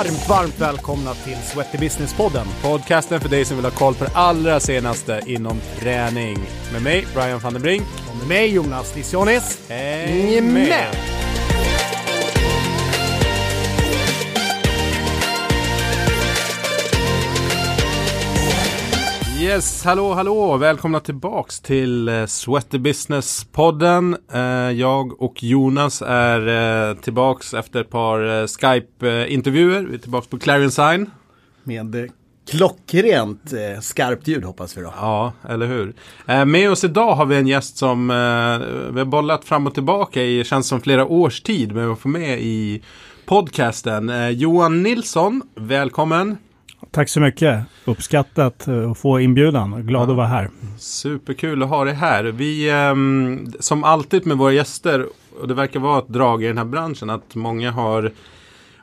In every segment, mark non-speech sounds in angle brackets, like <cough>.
Varmt, varmt välkomna till Sweaty Business-podden. Podcasten för dig som vill ha koll på det allra senaste inom träning. Med mig, Brian van den Brink. Och med mig, Jonas Lissionis. Häng med! Yes, hallå, hallå! Välkomna tillbaks till eh, Sweaty Business-podden. Eh, jag och Jonas är eh, tillbaks efter ett par Skype-intervjuer. Vi är tillbaks på Clarion Sign. Med klockrent skarpt ljud hoppas vi då. Ja, eller hur. Med oss idag har vi en gäst som vi har bollat fram och tillbaka i, känns som flera års tid, men vi får med i podcasten. Johan Nilsson, välkommen! Tack så mycket. Uppskattat att få inbjudan. Glad ja. att vara här. Superkul att ha dig här. Vi, um, som alltid med våra gäster, och det verkar vara ett drag i den här branschen, att många har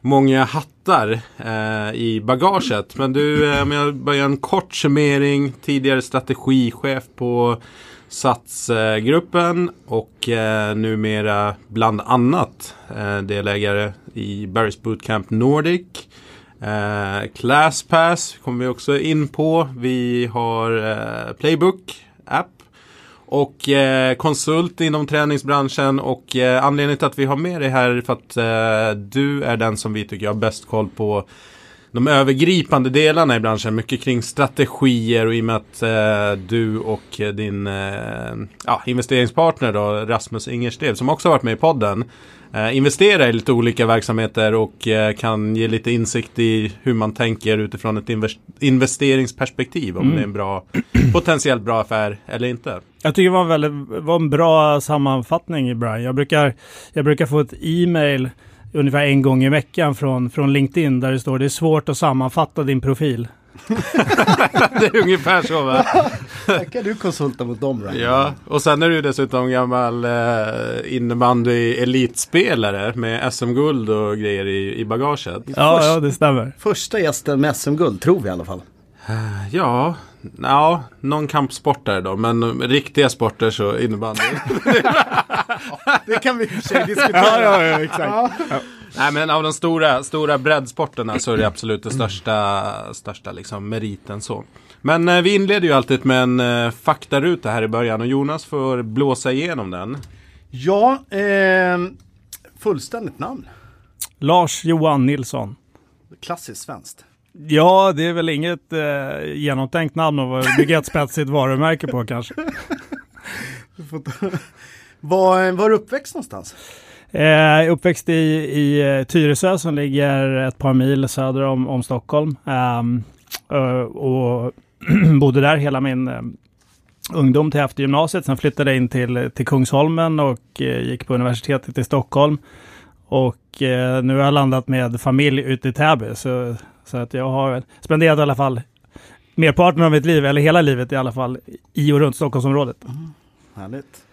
många hattar eh, i bagaget. Men du, eh, om jag börjar en kort summering, tidigare strategichef på Satsgruppen och eh, numera bland annat eh, delägare i Barry's Bootcamp Nordic. Eh, ClassPass kommer vi också in på. Vi har eh, Playbook app. Och eh, konsult inom träningsbranschen och eh, anledningen till att vi har med dig här är för att eh, du är den som vi tycker har bäst koll på de övergripande delarna i branschen. Mycket kring strategier och i och med att eh, du och din eh, ja, investeringspartner då, Rasmus Ingerstev som också har varit med i podden investera i lite olika verksamheter och eh, kan ge lite insikt i hur man tänker utifrån ett invest investeringsperspektiv. Om mm. det är en bra, <clears throat> potentiellt bra affär eller inte. Jag tycker det var, väldigt, var en bra sammanfattning Brian. Jag brukar, jag brukar få ett e-mail ungefär en gång i veckan från, från LinkedIn där det står det är svårt att sammanfatta din profil. <laughs> det är ungefär så va? kan du konsulta mot dem Ryan. Ja, och sen är du dessutom gammal eh, innebandy elitspelare med SM-guld och grejer i, i bagaget. Ja, ja, det stämmer. Första gästen med SM-guld, tror vi i alla fall. Uh, ja, ja, någon kampsportare då, men riktiga sporter så innebandy. <laughs> det kan vi i och för sig diskutera. ja, ja, ja, exakt. Ja. Nej men av de stora, stora breddsporterna så är det absolut den största, största liksom meriten så. Men eh, vi inleder ju alltid med en eh, faktaruta här i början och Jonas får blåsa igenom den. Ja, eh, fullständigt namn. Lars Johan Nilsson. Klassiskt svenskt. Ja, det är väl inget eh, genomtänkt namn att bygga ett spetsigt varumärke på kanske. <laughs> var, var är du uppväxt någonstans? Eh, uppväxt i, i eh, Tyresö som ligger ett par mil söder om, om Stockholm. Ehm, eh, och <clears throat> bodde där hela min eh, ungdom till efter gymnasiet. Sen flyttade jag in till, till Kungsholmen och eh, gick på universitetet i Stockholm. Och eh, nu har jag landat med familj ute i Täby. Så, så att jag har spenderat i alla fall merparten av mitt liv, eller hela livet i alla fall, i och runt Stockholmsområdet. Mm, härligt.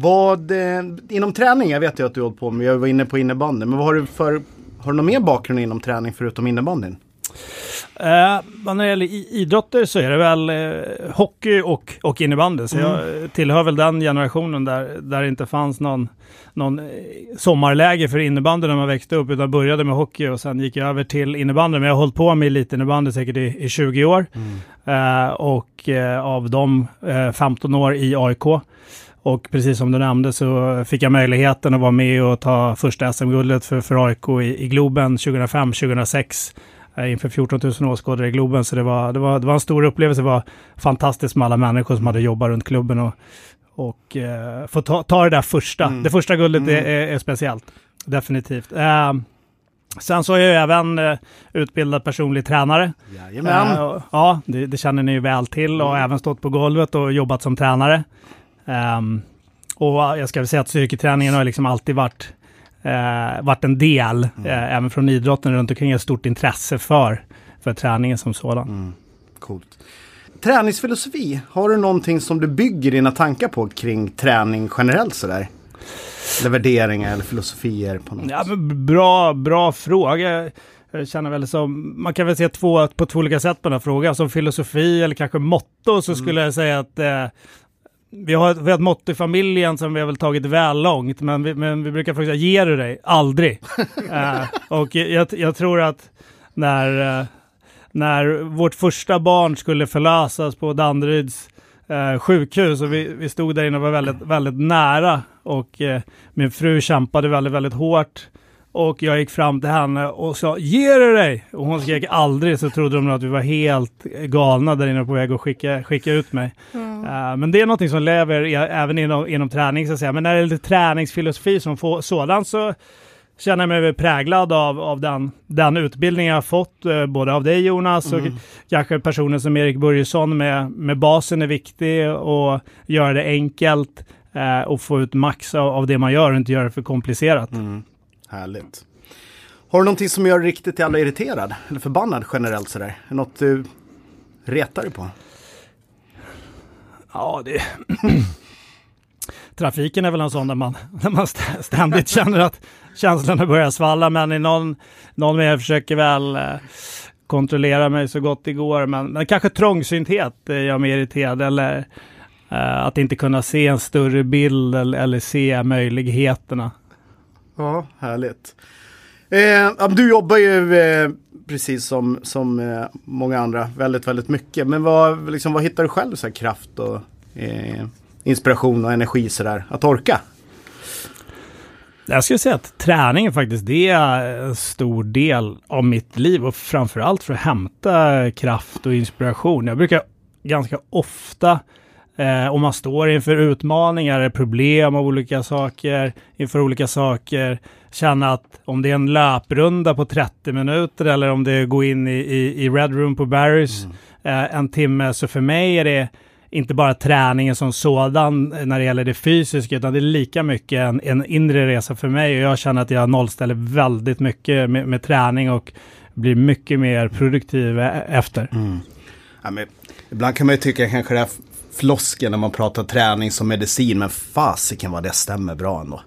Vad, eh, inom träning, jag vet ju att du har hållit på med, jag var inne på innebandy, men vad har du för, har du någon mer bakgrund inom träning förutom innebandyn? Eh, när det gäller idrotter så är det väl eh, hockey och, och innebandy. Så mm. jag tillhör väl den generationen där, där det inte fanns någon, någon eh, sommarläge för innebandy när man växte upp, utan började med hockey och sen gick jag över till innebandy. Men jag har hållit på med elitinnebandy säkert i, i 20 år. Mm. Eh, och eh, av dem 15 år i AIK. Och precis som du nämnde så fick jag möjligheten att vara med och ta första SM-guldet för, för AIK i, i Globen 2005-2006 eh, inför 14 000 åskådare i Globen. Så det var, det, var, det var en stor upplevelse. Det var fantastiskt med alla människor som hade jobbat runt klubben och, och eh, få ta, ta det där första. Mm. Det första guldet mm. är, är, speciellt, definitivt. Eh, Sen så är jag även eh, utbildad personlig tränare. Jajamän. Eh, ja, det, det, känner ni ju väl till och mm. även stått på golvet och jobbat som tränare. Um, och jag ska väl säga att styrketräningen har liksom alltid varit, uh, varit en del, mm. uh, även från idrotten runt omkring, ett stort intresse för, för träningen som sådan. Mm. Coolt. Träningsfilosofi, har du någonting som du bygger dina tankar på kring träning generellt sådär? Eller värderingar eller filosofier på något? Ja, bra, bra fråga. Jag känner väl som, man kan väl se två, på två olika sätt på den här frågan. Som filosofi eller kanske motto så mm. skulle jag säga att eh, vi har, vi har ett motto i familjen som vi har väl tagit väl långt, men vi, men vi brukar fråga, ger du dig? Aldrig. uh, <laughs> och jag, jag, tror att när, uh, när vårt första barn skulle förlösas på Danderyds uh, sjukhus och vi, vi stod där inne och var väldigt, väldigt nära och min fru kämpade väldigt, väldigt hårt och jag gick fram till henne och sa ge du dig! Och hon skrek aldrig så trodde de att vi var helt galna där inne på väg att skicka, skicka ut mig. Mm. Uh, men det är någonting som lever i, även inom, inom träning så att säga. Men när det gäller träningsfilosofi som får, sådan så känner jag mig präglad av, av den, den utbildning jag har fått, uh, både av dig Jonas mm. och kanske personer som Erik Börjesson med, med basen är viktig och göra det enkelt uh, och få ut max av, av, det man gör och inte göra det för komplicerat. Mm. Härligt. Har du någonting som gör riktigt jävla irriterad? Eller förbannad generellt sådär? Något du retar dig på? Ja, det... <clears throat> Trafiken är väl en sån där man, <laughs> där man ständigt känner att känslorna börjar svalla. Men i någon, någon mer försöker väl eh, kontrollera mig så gott det går. Men, men kanske trångsynthet eh, gör mig irriterad. Eller uh, att inte kunna se en större bild eller, eller se möjligheterna. Ja, härligt. Eh, du jobbar ju eh, precis som, som eh, många andra väldigt, väldigt mycket. Men vad, liksom, vad hittar du själv så kraft och eh, inspiration och energi sådär att orka? Jag skulle säga att träning faktiskt det är en stor del av mitt liv och framförallt för att hämta kraft och inspiration. Jag brukar ganska ofta Eh, om man står inför utmaningar, problem av olika saker, inför olika saker, känna att om det är en löprunda på 30 minuter eller om det är gå in i, i, i Red Room på Barrys mm. eh, en timme, så för mig är det inte bara träningen som sådan när det gäller det fysiska, utan det är lika mycket en, en inre resa för mig och jag känner att jag nollställer väldigt mycket med, med träning och blir mycket mer produktiv e-, efter. Mm. Ja, men, ibland kan man ju tycka kanske det flosken när man pratar träning som medicin. Men fasiken vad det stämmer bra ändå.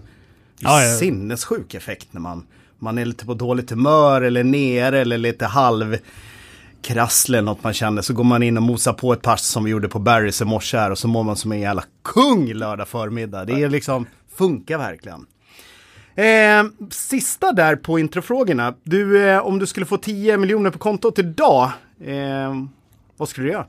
Det är ja, ja. sinnessjuk effekt när man, man är lite på dåligt humör eller nere eller lite halv krassle något man känner. Så går man in och mosar på ett pass som vi gjorde på Barrys i morse här och så mår man som en jävla kung lördag förmiddag. Det är liksom, funkar verkligen. Eh, sista där på introfrågorna. Du, eh, om du skulle få 10 miljoner på kontot idag, eh, vad skulle du göra?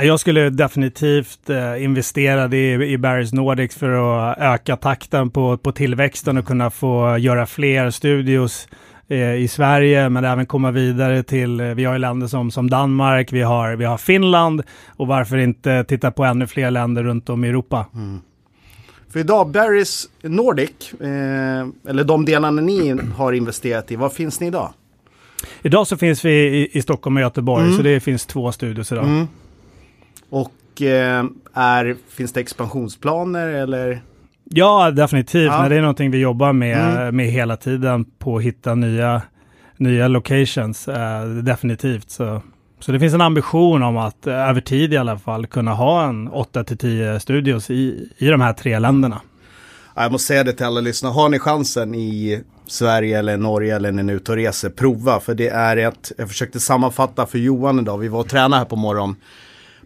Jag skulle definitivt eh, investera i, i Barry's Nordics för att öka takten på, på tillväxten och kunna få göra fler studios eh, i Sverige, men även komma vidare till, eh, vi har ju länder som, som Danmark, vi har, vi har Finland och varför inte titta på ännu fler länder runt om i Europa. Mm. För idag, Barry's Nordic, eh, eller de delarna ni har investerat i, var finns ni idag? Idag så finns vi i, i Stockholm och Göteborg, mm. så det finns två studios idag. Mm. Och eh, är, finns det expansionsplaner eller? Ja, definitivt. Ja. det är någonting vi jobbar med, mm. med hela tiden på att hitta nya, nya locations. Eh, definitivt. Så, så det finns en ambition om att eh, över tid i alla fall kunna ha en 8 10 studios i, i de här tre länderna. Jag måste säga det till alla lyssnare. Har ni chansen i Sverige eller Norge eller när ni är ute och reser, prova. För det är ett, jag försökte sammanfatta för Johan idag, vi var och tränade här på morgonen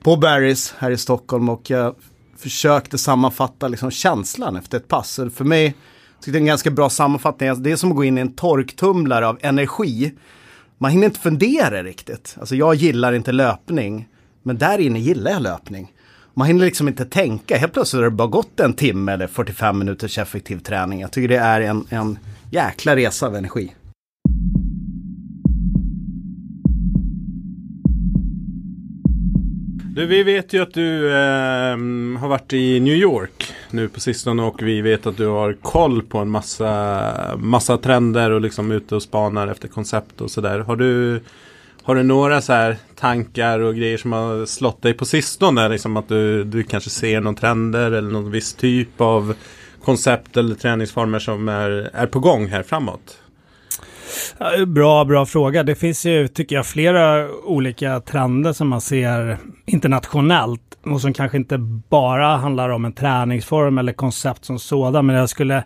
på Barry's här i Stockholm och jag försökte sammanfatta liksom känslan efter ett pass. För mig det är en ganska bra sammanfattning. Alltså, det är som att gå in i en torktumlare av energi. Man hinner inte fundera riktigt. Alltså jag gillar inte löpning. Men där inne gillar jag löpning. Man hinner liksom inte tänka. Helt plötsligt har det bara gått en timme eller 45 minuters effektiv träning. Jag tycker det är en, en jäkla resa av energi. Du, vi vet ju att du eh, har varit i New York nu på sistone och vi vet att du har koll på en massa, massa trender och liksom ute och spanar efter koncept och sådär. Har du, har du några så här tankar och grejer som har slått dig på sistone? Liksom att du, du kanske ser någon trender eller någon viss typ av koncept eller träningsformer som är, är på gång här framåt? Bra, bra fråga. Det finns ju, tycker jag, flera olika trender som man ser internationellt och som kanske inte bara handlar om en träningsform eller koncept som sådan. Men jag skulle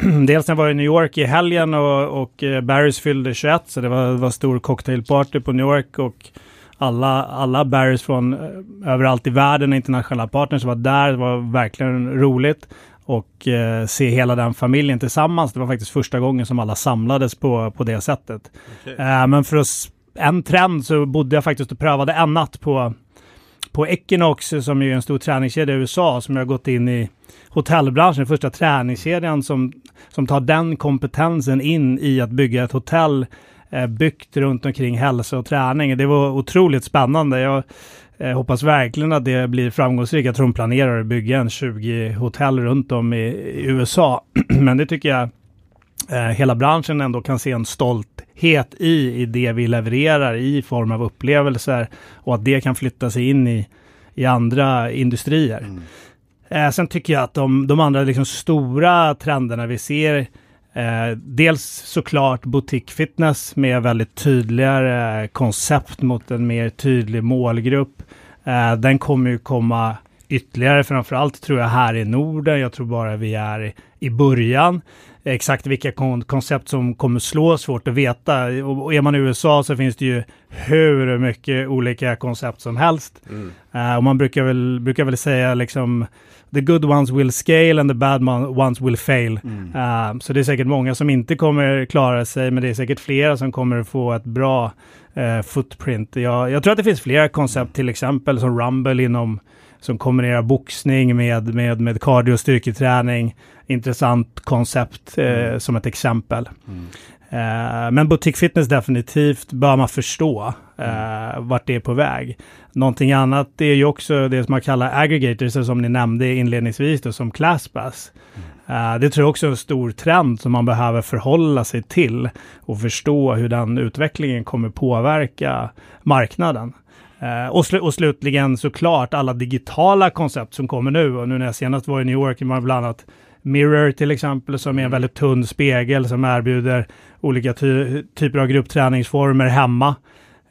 <clears throat> Dels när jag var i New York i helgen och, och eh, Barrys fyllde 21 så det var, det var stor cocktailparty på New York och alla, alla Barrys från eh, överallt i världen, internationella partners var där. Det var verkligen roligt och eh, se hela den familjen tillsammans. Det var faktiskt första gången som alla samlades på, på det sättet. Okay. Eh, men för oss, en trend så bodde jag faktiskt och prövade en natt på, på Equinox som är en stor träningskedja i USA som jag gått in i hotellbranschen, första träningskedjan som, som tar den kompetensen in i att bygga ett hotell eh, byggt runt omkring hälsa och träning. Det var otroligt spännande. Jag eh, hoppas verkligen att det blir framgångsrikt. Jag tror de planerar att bygga en 20 hotell runt om i, i USA. <clears throat> Men det tycker jag eh, hela branschen ändå kan se en stolthet i, i det vi levererar i form av upplevelser och att det kan flytta sig in i, i andra industrier. Mm. Eh, sen tycker jag att de, de andra liksom stora trenderna vi ser eh, dels såklart boutique fitness med väldigt tydligare koncept mot en mer tydlig målgrupp. Eh, den kommer ju komma ytterligare, framförallt tror jag här i Norden. Jag tror bara vi är i, i början. Exakt vilka kon koncept som kommer slå, svårt att veta. Och, och är man i USA så finns det ju hur mycket olika koncept som helst. Mm. Uh, och man brukar väl, brukar väl säga liksom the good ones will scale and the bad ones will fail. Mm. Uh, så det är säkert många som inte kommer klara sig, men det är säkert flera som kommer få ett bra uh, footprint. Jag, jag tror att det finns flera koncept, till exempel som Rumble inom som kombinerar boxning med, med, med cardio och styrketräning. Intressant koncept eh, mm. som ett exempel. Mm. Eh, men boutique fitness definitivt bör man förstå eh, vart det är på väg. Någonting annat är ju också det som man kallar aggregators, som ni nämnde inledningsvis, då, som classpass. Mm. Uh, det tror jag också är en stor trend som man behöver förhålla sig till och förstå hur den utvecklingen kommer påverka marknaden. Uh, och, sl och slutligen såklart alla digitala koncept som kommer nu. Och nu när jag senast var i New York, var bland annat Mirror till exempel, som är en mm. väldigt tunn spegel som erbjuder olika ty typer av gruppträningsformer hemma.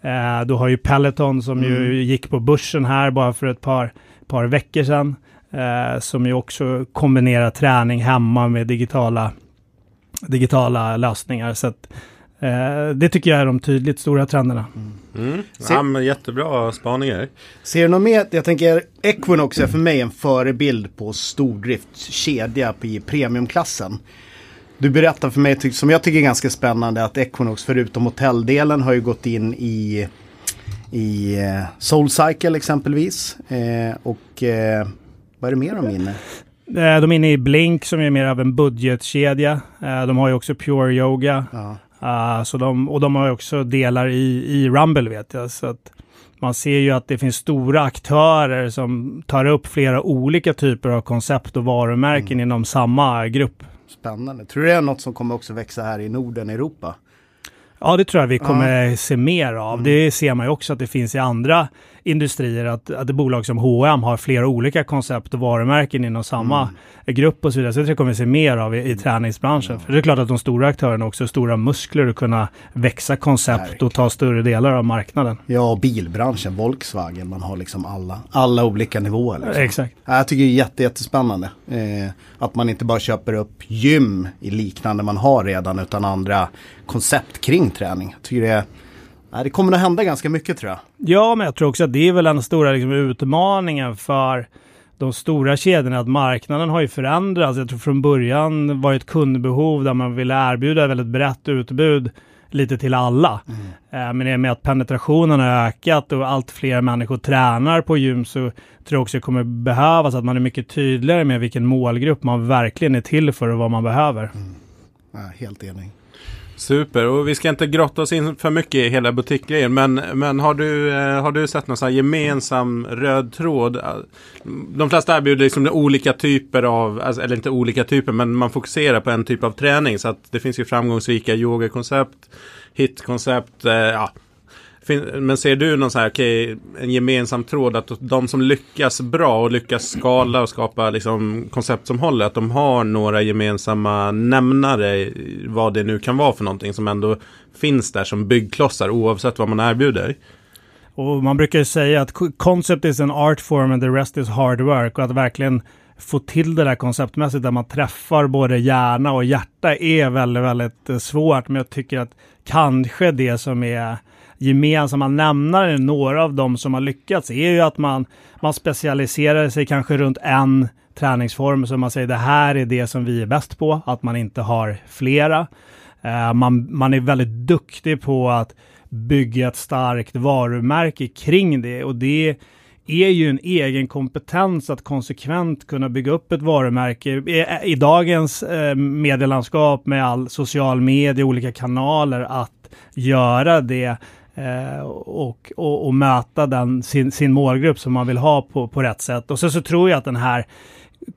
Eh, du har ju Peloton som mm. ju gick på börsen här bara för ett par, par veckor sedan. Eh, som ju också kombinerar träning hemma med digitala, digitala lösningar. Så att, det tycker jag är de tydligt stora trenderna. Mm. Mm. Ja, men jättebra spaningar. Ser du något mer? Jag tänker Equinox är för mig en förebild på stordriftskedja i premiumklassen. Du berättar för mig, som jag tycker är ganska spännande, att Equinox förutom hotelldelen har ju gått in i, i eh, Soulcycle exempelvis. Eh, och eh, vad är det mer de är inne? Eh, de är inne i Blink som är mer av en budgetkedja. Eh, de har ju också Pure Yoga. Ja. Uh, så de, och de har också delar i, i Rumble vet jag. Så att man ser ju att det finns stora aktörer som tar upp flera olika typer av koncept och varumärken mm. inom samma grupp. Spännande. Tror du det är något som kommer också växa här i Norden, Europa? Ja, det tror jag vi kommer ja. se mer av. Mm. Det ser man ju också att det finns i andra industrier, att, att bolag som H&M har flera olika koncept och varumärken inom samma mm. grupp och så vidare. Så det kommer vi se mer av i, i träningsbranschen. Ja. För det är klart att de stora aktörerna också har stora muskler att kunna växa koncept Verkligen. och ta större delar av marknaden. Ja, bilbranschen, Volkswagen, man har liksom alla, alla olika nivåer. Liksom. Exakt. Jag tycker det är jätte, jättespännande. Eh, att man inte bara köper upp gym i liknande man har redan, utan andra koncept kring träning. Jag tycker det är Nej, det kommer att hända ganska mycket tror jag. Ja, men jag tror också att det är väl den stora liksom, utmaningen för de stora kedjorna, att marknaden har ju förändrats. Jag tror från början var det ett kundbehov där man ville erbjuda ett väldigt brett utbud lite till alla. Mm. Eh, men i och med att penetrationen har ökat och allt fler människor tränar på gym så tror jag också det kommer behövas att man är mycket tydligare med vilken målgrupp man verkligen är till för och vad man behöver. Mm. Ja, helt enig. Super, och vi ska inte grotta oss in för mycket i hela butikgrejen. Men, men har, du, eh, har du sett någon sån gemensam röd tråd? De flesta erbjuder liksom olika typer av, alltså, eller inte olika typer, men man fokuserar på en typ av träning. Så att det finns ju framgångsrika yogakoncept, hitkoncept, eh, ja, men ser du någon så här, okay, en gemensam tråd att de som lyckas bra och lyckas skala och skapa liksom, koncept som håller, att de har några gemensamma nämnare, vad det nu kan vara för någonting som ändå finns där som byggklossar oavsett vad man erbjuder? Och man brukar säga att concept is an art form and the rest is hard work och att verkligen få till det där konceptmässigt där man träffar både hjärna och hjärta är väldigt, väldigt eh, svårt. Men jag tycker att kanske det som är gemensamma nämnare, några av dem som har lyckats, är ju att man, man specialiserar sig kanske runt en träningsform, så man säger det här är det som vi är bäst på, att man inte har flera. Uh, man, man är väldigt duktig på att bygga ett starkt varumärke kring det och det är ju en egen kompetens att konsekvent kunna bygga upp ett varumärke. I, i dagens eh, medielandskap med all social media, olika kanaler, att göra det eh, och, och, och, möta den, sin, sin målgrupp som man vill ha på, på rätt sätt. Och så, så tror jag att den här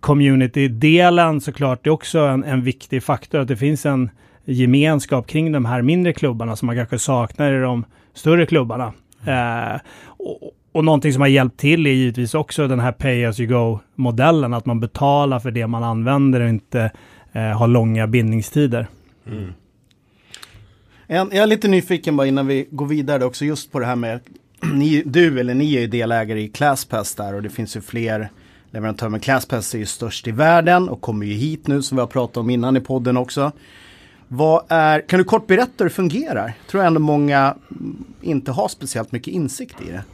community-delen såklart är också en, en viktig faktor, att det finns en gemenskap kring de här mindre klubbarna som man kanske saknar i de större klubbarna. Eh, och, och någonting som har hjälpt till är givetvis också den här pay as you go-modellen, att man betalar för det man använder och inte eh, har långa bindningstider. Mm. Jag är lite nyfiken bara innan vi går vidare också just på det här med <clears throat> ni, du eller ni är ju delägare i ClassPass där och det finns ju fler leverantörer. Men ClassPass är ju störst i världen och kommer ju hit nu som vi har pratat om innan i podden också. Vad är, kan du kort berätta hur det fungerar? Jag Tror ändå många inte har speciellt mycket insikt i det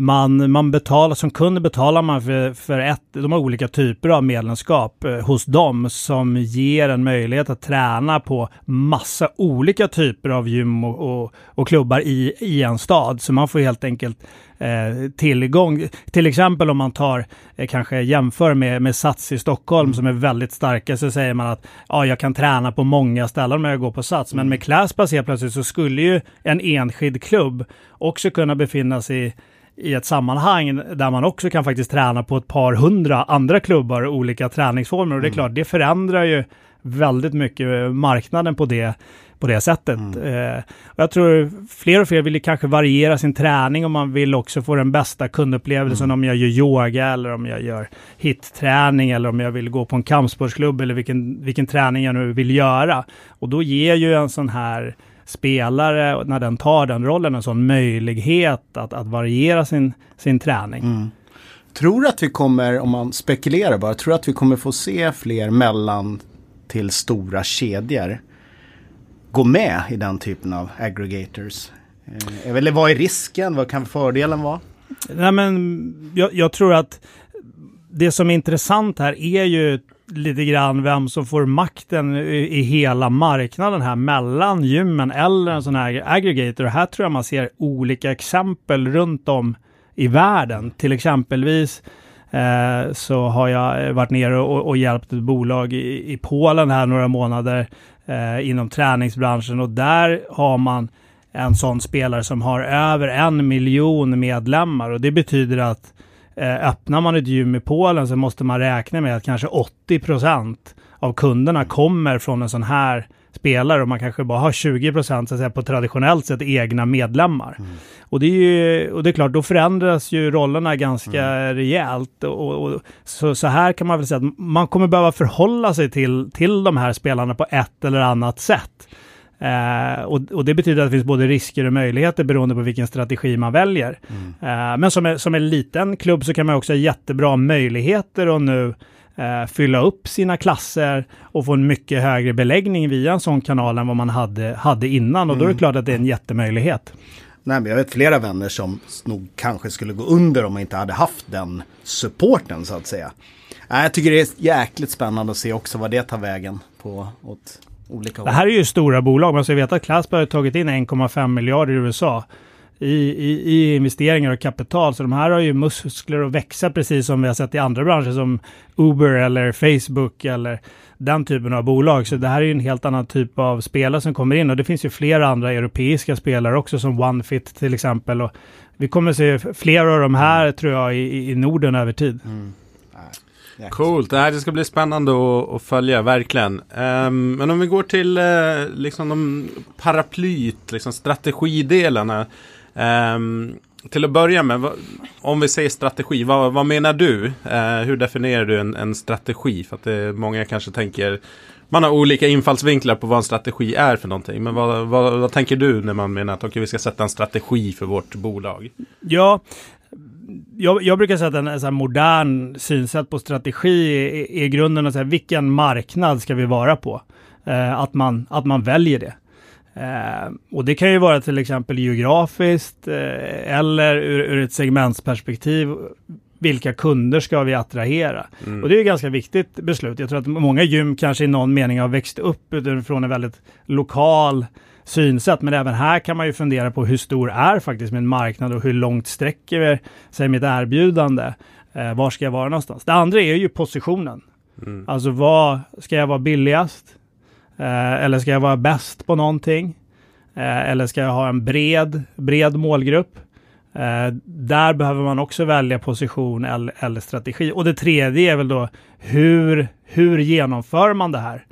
man, man betalar, som kund betalar man för, för ett, de har olika typer av medlemskap eh, hos dem som ger en möjlighet att träna på massa olika typer av gym och, och, och klubbar i, i en stad. Så man får helt enkelt eh, tillgång. Till exempel om man tar, eh, kanske jämför med, med Sats i Stockholm mm. som är väldigt starka, så säger man att ja, jag kan träna på många ställen när jag går på Sats. Men mm. med Classpass helt plötsligt så skulle ju en enskild klubb också kunna befinna sig i ett sammanhang där man också kan faktiskt träna på ett par hundra andra klubbar och olika träningsformer. Och det är mm. klart, det förändrar ju väldigt mycket marknaden på det, på det sättet. Mm. Eh, och jag tror fler och fler vill kanske variera sin träning om man vill också få den bästa kundupplevelsen mm. om jag gör yoga eller om jag gör hitträning eller om jag vill gå på en kampsportsklubb eller vilken, vilken träning jag nu vill göra. Och då ger ju en sån här spelare, när den tar den rollen, en sån möjlighet att, att variera sin, sin träning. Mm. Tror du att vi kommer, om man spekulerar bara, tror du att vi kommer få se fler mellan till stora kedjor gå med i den typen av aggregators? Eh, eller vad är risken? Vad kan fördelen vara? Nej, men jag, jag tror att det som är intressant här är ju lite grann vem som får makten i, hela marknaden här mellan gymmen eller en sån här aggregator. Här tror jag man ser olika exempel runt om i världen. Till exempelvis eh, så har jag varit nere och, och hjälpt ett bolag i, i Polen här några månader eh, inom träningsbranschen och där har man en sån spelare som har över en miljon medlemmar och det betyder att Eh, öppnar man ett gym i Polen så måste man räkna med att kanske 80% av kunderna kommer från en sån här spelare och man kanske bara har 20 procent på traditionellt sett egna medlemmar. Mm. Och, det är ju, och det är klart, då förändras ju rollerna ganska mm. rejält. Och, och, så, så här kan man väl säga att man kommer behöva förhålla sig till, till de här spelarna på ett eller annat sätt. Eh, och, och, det betyder att det finns både risker och möjligheter beroende på vilken strategi man väljer. Mm. Eh, men som, är, som en liten klubb så kan man också ha jättebra möjligheter att nu eh, fylla upp sina klasser och få en mycket högre beläggning via en sån kanal än vad man hade, hade innan. Och då är det mm. klart att det är en jättemöjlighet. Nej, men jag vet flera vänner som nog kanske skulle gå under om man inte hade haft den supporten så att säga. Jag tycker det är jäkligt spännande att se också vad det tar vägen på åt olika. Det här är ju stora bolag. Man ska veta att Classberg har tagit in 1,5 miljarder i USA. I, i, i, investeringar och kapital. Så de här har ju muskler att växa precis som vi har sett i andra branscher som Uber eller Facebook eller den typen av bolag. Så det här är ju en helt annan typ av spelare som kommer in och det finns ju flera andra europeiska spelare också som OneFit till exempel. Och vi kommer se flera av de här tror jag i, i Norden över tid. Mm. Coolt, det, här, det ska bli spännande att, att följa, verkligen. Um, men om vi går till uh, liksom de paraplyt, liksom strategidelarna. Um, till att börja med, om vi säger strategi, vad, vad menar du? Uh, hur definierar du en, en strategi? För att det, många kanske tänker, man har olika infallsvinklar på vad en strategi är för någonting. Men vad, vad, vad tänker du när man menar att okay, vi ska sätta en strategi för vårt bolag? Ja, jag, jag, brukar säga att en, en modern synsätt på strategi är, är grunden att säga vilken marknad ska vi vara på? Eh, att, man, att man väljer det. Eh, och det kan ju vara till exempel geografiskt eh, eller ur, ur ett segmentsperspektiv. Vilka kunder ska vi attrahera? Mm. Och det är ett ganska viktigt beslut. Jag tror att många gym kanske i någon mening har växt upp utifrån en väldigt lokal synsätt. Men även här kan man ju fundera på hur stor är faktiskt min marknad och hur långt sträcker sig mitt erbjudande? Eh, var ska jag vara någonstans? Det andra är ju positionen. Mm. Alltså vad, ska jag vara billigast? Eh, eller ska jag vara bäst på någonting? Eh, eller ska jag ha en bred, bred målgrupp? Eh, där behöver man också välja position eller, eller, strategi. Och det tredje är väl då hur, hur genomför man det här?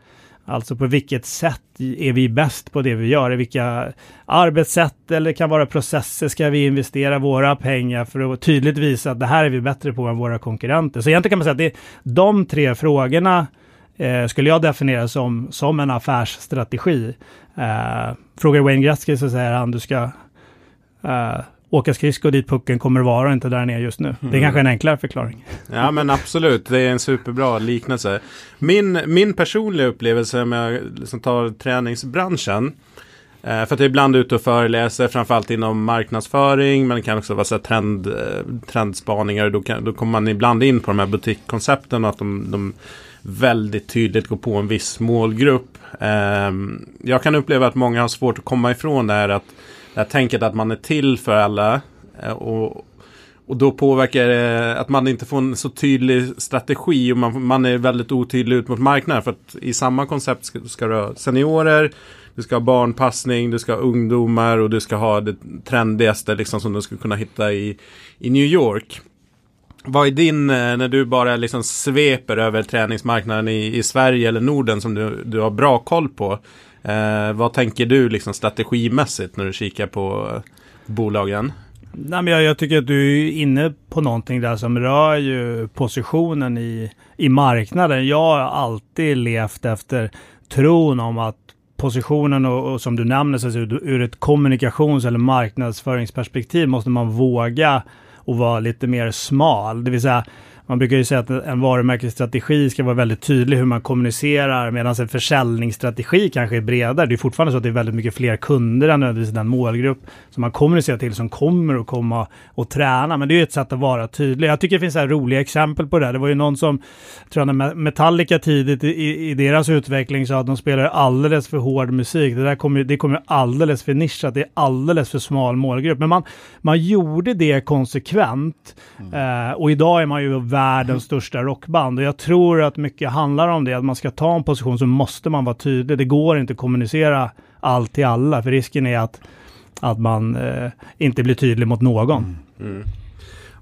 Alltså på vilket sätt är vi bäst på det vi gör? I vilka arbetssätt eller kan vara processer ska vi investera våra pengar för att tydligt visa att det här är vi bättre på än våra konkurrenter. Så egentligen kan man säga att det är de tre frågorna eh, skulle jag definiera som, som en affärsstrategi. Eh, frågar Wayne Gretzky så säger han du ska eh, åka skridskor dit pucken kommer att vara och inte där den är just nu. Det är kanske en enklare förklaring. Ja men absolut, det är en superbra liknelse. Min, min personliga upplevelse om jag liksom tar träningsbranschen. Eh, för att jag är ibland ute och föreläser, framförallt inom marknadsföring, men det kan också vara så trend, eh, trendspaningar. Då, kan, då kommer man ibland in på de här butikkoncepten och att de, de väldigt tydligt går på en viss målgrupp. Eh, jag kan uppleva att många har svårt att komma ifrån det här att det här tänket att man är till för alla. Eh, och, och då påverkar det att man inte får en så tydlig strategi och man, man är väldigt otydlig ut mot marknaden. För att i samma koncept ska, ska du ha seniorer, du ska ha barnpassning, du ska ha ungdomar och du ska ha det trendigaste liksom som du skulle kunna hitta i, i New York. Vad är din, eh, när du bara liksom sveper över träningsmarknaden i, i Sverige eller Norden som du, du har bra koll på? Eh, vad tänker du liksom strategimässigt när du kikar på eh, bolagen? Nej, men jag, jag, tycker att du är inne på någonting där som rör ju positionen i, i marknaden. Jag har alltid levt efter tron om att positionen och, och som du nämner, så ur, ur ett kommunikations eller marknadsföringsperspektiv måste man våga och vara lite mer smal. Det vill säga, man brukar ju säga att en varumärkesstrategi ska vara väldigt tydlig hur man kommunicerar medan en försäljningsstrategi kanske är bredare. Det är fortfarande så att det är väldigt mycket fler kunder än nödvändigtvis den målgrupp som man kommunicerar till som kommer att komma och träna. Men det är ju ett sätt att vara tydlig. Jag tycker det finns så roliga exempel på det. Det var ju någon som, tror jag, när Metallica tidigt i, i deras utveckling sa att de spelar alldeles för hård musik. Det där kommer, det kommer alldeles för nischat. Det är alldeles för smal målgrupp. Men man, man gjorde det konsekvent. Mm. Eh, och idag är man ju världens största rockband. Och jag tror att mycket handlar om det, att man ska ta en position så måste man vara tydlig. Det går inte att kommunicera allt till alla, för risken är att, att man eh, inte blir tydlig mot någon. Mm. Mm.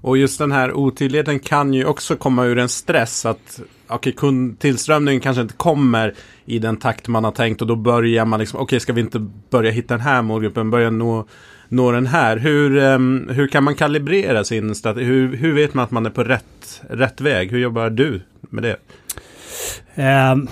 Och just den här otydligheten kan ju också komma ur en stress att okay, kundtillströmningen kanske inte kommer i den takt man har tänkt och då börjar man liksom, okej okay, ska vi inte börja hitta den här målgruppen, börja nå nå den här. Hur, um, hur kan man kalibrera sin strategi? Hur, hur vet man att man är på rätt, rätt väg? Hur jobbar du med det? Um,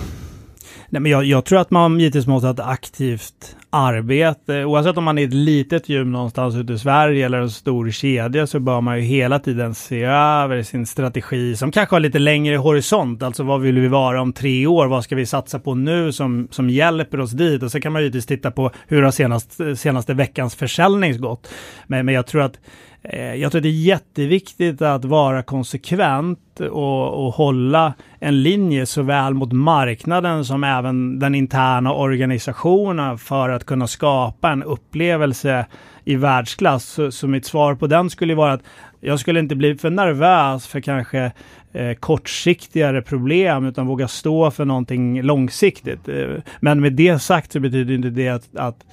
nej men jag, jag, tror att man givetvis måste ha ett aktivt arbete. Oavsett om man är ett litet gym någonstans ute i Sverige eller en stor kedja så bör man ju hela tiden se över sin strategi som kanske har lite längre horisont. Alltså vad vill vi vara om tre år? Vad ska vi satsa på nu som, som hjälper oss dit? Och så kan man ju givetvis titta på hur har senast, senaste veckans försäljning gått. Men, men jag tror att Eh, jag tror det är jätteviktigt att vara konsekvent och, och, hålla en linje såväl mot marknaden som även den interna organisationen för att kunna skapa en upplevelse i världsklass. Så, så mitt svar på den skulle vara att jag skulle inte bli för nervös för kanske eh, kortsiktigare problem utan våga stå för någonting långsiktigt. Eh, men med det sagt så betyder inte det att, att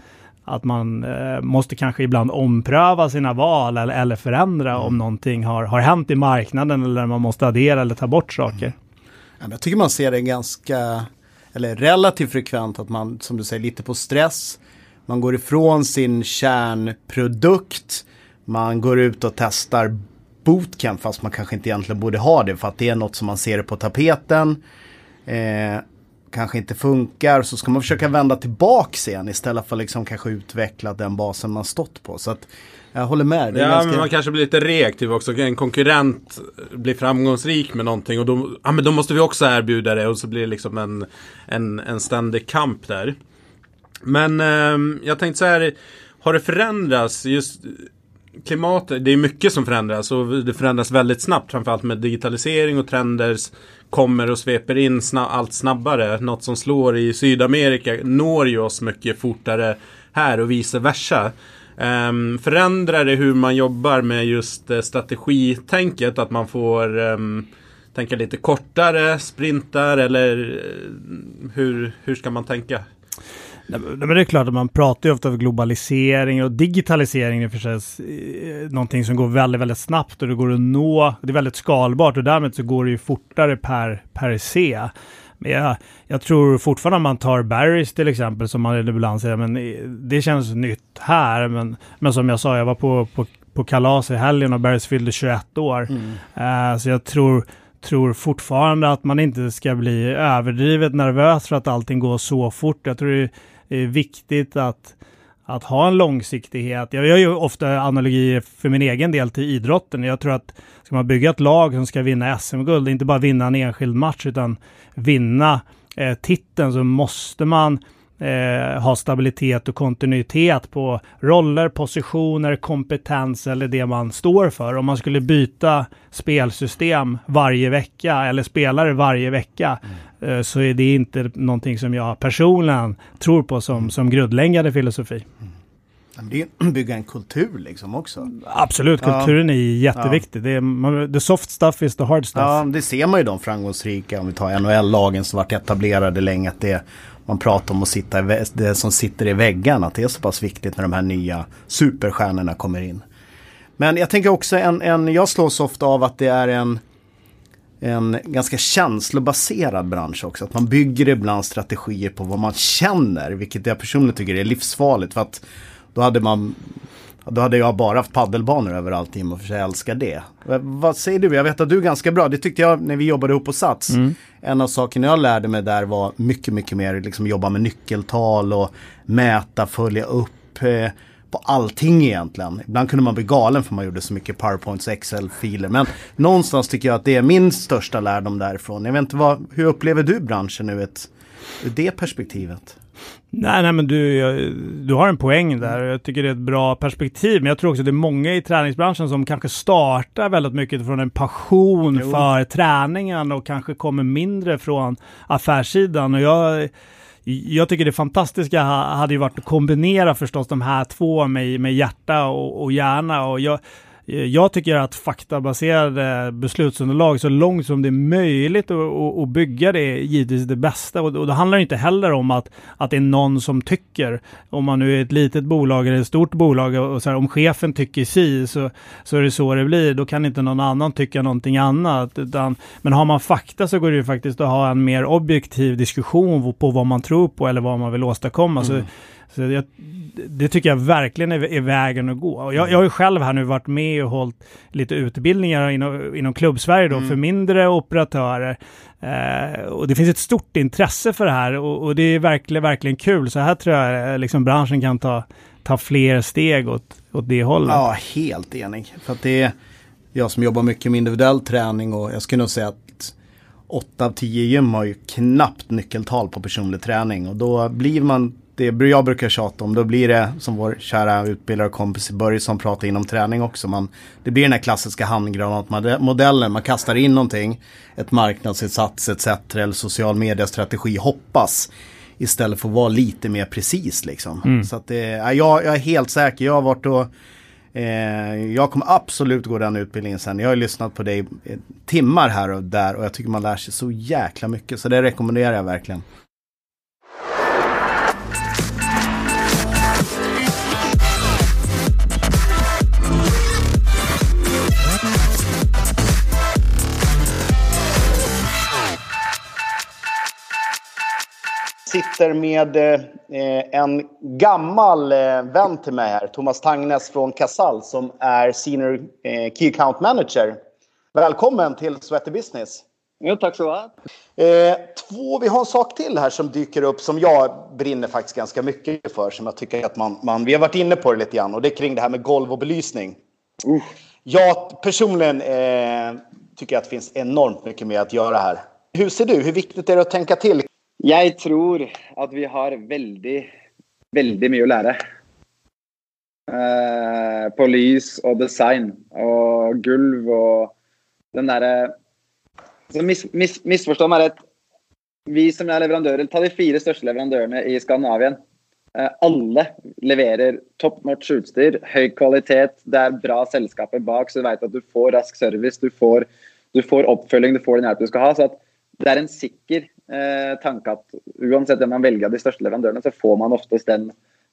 att man eh, måste kanske ibland ompröva sina val eller, eller förändra mm. om någonting har, har hänt i marknaden eller man måste addera eller ta bort saker. Mm. Ja, jag tycker man ser det ganska, eller relativt frekvent att man, som du säger, lite på stress. Man går ifrån sin kärnprodukt. Man går ut och testar bootcamp fast man kanske inte egentligen borde ha det för att det är något som man ser på tapeten. Eh, kanske inte funkar så ska man försöka vända tillbaks igen istället för liksom kanske utveckla den basen man stått på. Så att jag håller med. ja, ganska... men man kanske blir lite reaktiv också. En konkurrent blir framgångsrik med någonting och då, ja, men då måste vi också erbjuda det och så blir det liksom en, en, en ständig kamp där. Men eh, jag tänkte så här, har det förändrats just klimatet? Det är mycket som förändras och det förändras väldigt snabbt. Framförallt med digitalisering och trender kommer och sveper in snab allt snabbare. Något som slår i Sydamerika når ju oss mycket fortare här och vice versa. Um, förändrar det hur man jobbar med just uh, strategitänket? Att man får um, tänka lite kortare sprintar eller uh, hur, hur ska man tänka? Nej, men det är klart att man pratar ju ofta om globalisering och digitalisering är förstås eh, någonting som går väldigt, väldigt snabbt och det går att nå. Det är väldigt skalbart och därmed så går det ju fortare per, per se. Men jag, jag tror fortfarande om man tar Barrys till exempel, som man ibland säger, men det känns nytt här. Men, men som jag sa, jag var på, på, på kalas i helgen och Barrys fyllde 21 år. Mm. Uh, så jag tror, tror fortfarande att man inte ska bli överdrivet nervös för att allting går så fort. Jag tror det det är viktigt att att ha en långsiktighet. Jag gör ju ofta analogier för min egen del till idrotten. Jag tror att ska man bygga ett lag som ska vinna SM-guld, inte bara vinna en enskild match utan vinna eh, titeln så måste man eh, ha stabilitet och kontinuitet på roller, positioner, kompetens eller det man står för. Om man skulle byta spelsystem varje vecka eller spelare varje vecka mm eh, så är det inte någonting som jag personligen tror på som, som grundläggande filosofi. Mm. Det <clears throat> bygga en kultur liksom också. Absolut, kulturen ja. är jätteviktig. Ja. Det är, the soft stuff is the hard stuff. Ja, det ser man ju de framgångsrika, om vi tar NHL-lagen som varit etablerade länge, att det man pratar om att sitta det som sitter i väggarna, att det är så pass viktigt när de här nya superstjärnorna kommer in. Men jag tänker också en, en jag slås ofta av att det är en en ganska känslobaserad bransch också. Att man bygger ibland strategier på vad man känner, vilket jag personligen tycker är livsfarligt. För att då hade man då hade jag bara haft paddelbanor överallt i och för sig älskar det. Vad säger du? Jag vet att du är ganska bra. Det tyckte jag när vi jobbade ihop på Sats. Mm. En av sakerna jag lärde mig där var mycket, mycket mer liksom jobba med nyckeltal och mäta, följa upp eh, på allting egentligen. Ibland kunde man bli galen för man gjorde så mycket PowerPoints Excel-filer. Men någonstans tycker jag att det är min största lärdom därifrån. Jag vet inte vad, hur upplever du branschen nu ett, ur det perspektivet? Nej, nej men du, jag, du har en poäng där. Jag tycker det är ett bra perspektiv. Men jag tror också att det är många i träningsbranschen som kanske startar väldigt mycket från en passion jo. för träningen och kanske kommer mindre från affärssidan. Och jag, jag tycker det fantastiska hade ju varit att kombinera förstås de här två med, med hjärta och, och hjärna. Och jag, Eh, jag tycker att faktabaserade beslutsunderlag så långt som det är möjligt att bygga det är givetvis det bästa. Och, och det handlar inte heller om att, att det är någon som tycker. Om man nu är ett litet bolag eller ett stort bolag och så här, om chefen tycker si så, så är det så det blir. Då kan inte någon annan tycka någonting annat. Utan, men har man fakta så går det ju faktiskt att ha en mer objektiv diskussion på vad man tror på eller vad man vill åstadkomma. Mm. Så, så jag, det tycker jag verkligen är, är vägen att gå. Och jag, jag har ju själv här nu varit med och hållit lite utbildningar inom, inom klubbsverige då mm. för mindre operatörer. Eh, och det finns ett stort intresse för det här och, och, det är verkligen, verkligen kul. Så här tror jag eh, liksom branschen kan ta, ta fler steg åt, åt det hållet. Ja, helt enig. För att det är jag som jobbar mycket med individuell träning och jag skulle nog säga att 8 av 10 gym har ju knappt nyckeltal på personlig träning och då blir man det jag brukar tjata om, då blir det som vår kära utbildare och kompis Börjesson pratar inom träning också. Man, det blir den här klassiska handgranatmodellen. Man kastar in någonting, ett marknadsinsats etc. eller social media-strategi, hoppas. Istället för att vara lite mer precis liksom. Mm. Så att det, jag, jag är helt säker, jag har varit och Eh, jag kommer absolut gå den utbildningen sen. Jag har lyssnat på dig timmar här och där och jag tycker man lär sig så jäkla mycket. Så det rekommenderar jag verkligen. Sitter med eh, en gammal eh, vän till mig här, Thomas Tangnes från Casall som är Senior eh, Key Account Manager. Välkommen till Sweaty Business. Jo, tack så mycket. Två, vi har en sak till här som dyker upp som jag brinner faktiskt ganska mycket för. Som jag tycker att man, man vi har varit inne på det lite grann och det är kring det här med golv och belysning. Uh. Jag personligen eh, tycker att det finns enormt mycket mer att göra här. Hur ser du? Hur viktigt är det att tänka till jag tror att vi har väldigt väldigt mycket att lära. Eh, på lys och design och golv och den där så mis, mis, Vi som är leverantörer, ta de fyra största leverantörerna i Skandinavien. Eh, Alla levererar leverer top notch utstyr, hög kvalitet, det är bra sällskap bak, så du vet att du får rask service, du får, du får uppföljning, du får den hjälp du ska ha. så att det är en säker eh, tanke at uansett hvem man velger av de største leverandørene, så får man oftest den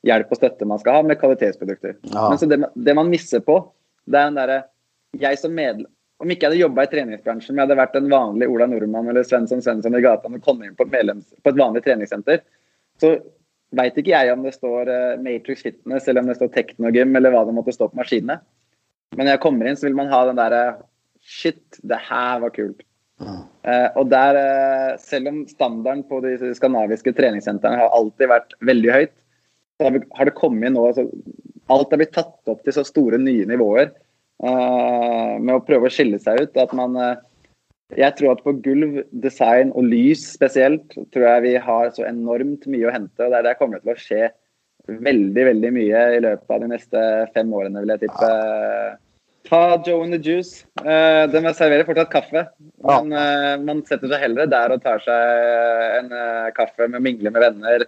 hjelp og støtte man skal ha med kvalitetsprodukter. Ja. Men så det, det, man misser på, det er den derre Jeg som medlem Om ikke jeg hadde jobba i treningsbransjen, men jeg hadde vært en vanlig Ola Nordmann eller Svensson Svensson i gata og kommet inn på et, medlems, på et vanlig treningssenter, så veit ikke jeg om det står uh, Matrix Fitness eller om det står Technogym eller hva det måtte stå på maskinene. Men når jeg kommer inn, så vil man ha den derre Shit, det her var kult. Uh, eh, og der, uh, eh, selv om standarden på de skandinaviske treningssentrene har alltid vært veldig høyt, så har det kommet nå altså, Alt er blitt tatt opp til så store nye nivåer uh, med å prøve å skille seg ut. at man uh, jeg tror at på gulv, design og lys spesielt, tror jeg vi har så enormt mye å hente. og Det er der kommer til å skje veldig veldig mye i løpet av de neste fem årene, vil jeg tippe. Ta Joe and the Juice. Uh, de serverer fortsatt kaffe. Men uh, man setter seg heller der og tar seg en uh, kaffe med mingle med venner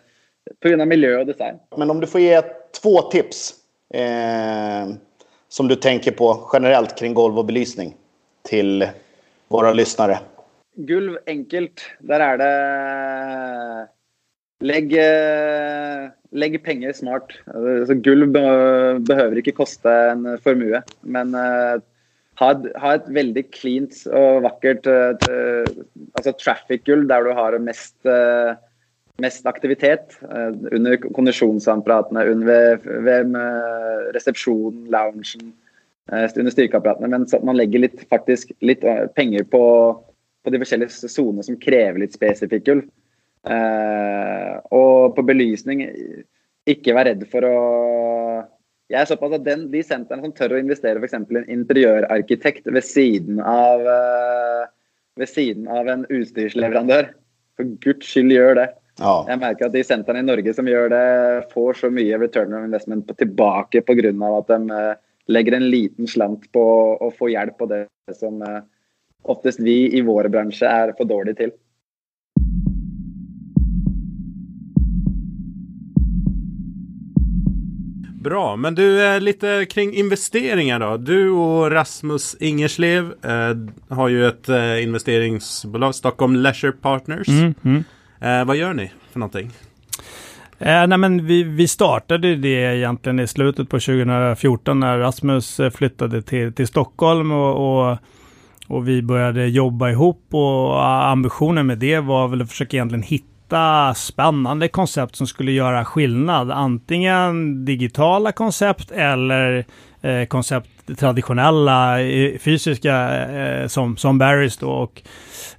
Pga. miljö och design. Men om du får ge två tips eh, som du tänker på generellt kring golv och belysning till våra lyssnare. Gulv enkelt. Där är det Lägg, eh, lägg penger smart. Altså, gulv behøver ikke koste en formue, men uh, ha, et, ha, et, veldig cleant og vakkert uh, eh, altså traffic-gulv der du har mest uh, mest aktivitet uh, under kondisjonsapparatene, ved, ved resepsjonen, loungen, uh, under styrkeapparatene. Men så man legger litt, faktisk litt uh, penger på, på, de forskjellige sonene som krever litt spesifikk ull og på belysning, ikke vær redd for å jeg er såpass at den, De sentrene som tør å investere f.eks. en interiørarkitekt ved siden av ved siden av en utstyrsleverandør, for guds skyld gjør det. Ja. Jeg merker at de sentrene i Norge som gjør det, får så mye return of investment tilbake pga. at de eh, legger en liten slant på å få hjelp på det som eh, oftest vi i vår bransje er for dårlige til. Bra, men du, eh, lite kring investeringar då. Du och Rasmus Ingerslev eh, har ju ett eh, investeringsbolag, Stockholm Leisure Partners. Mm, mm. Eh, vad gör ni för någonting? Eh, nej men vi, vi startade det egentligen i slutet på 2014 när Rasmus eh, flyttade till, till Stockholm och, och, och, vi började jobba ihop och ambitionen med det var väl att försöka egentligen hitta spännande koncept som skulle göra skillnad. Antingen digitala koncept eller eh, koncept traditionella eh, fysiska eh, som, som Barrys då. Och,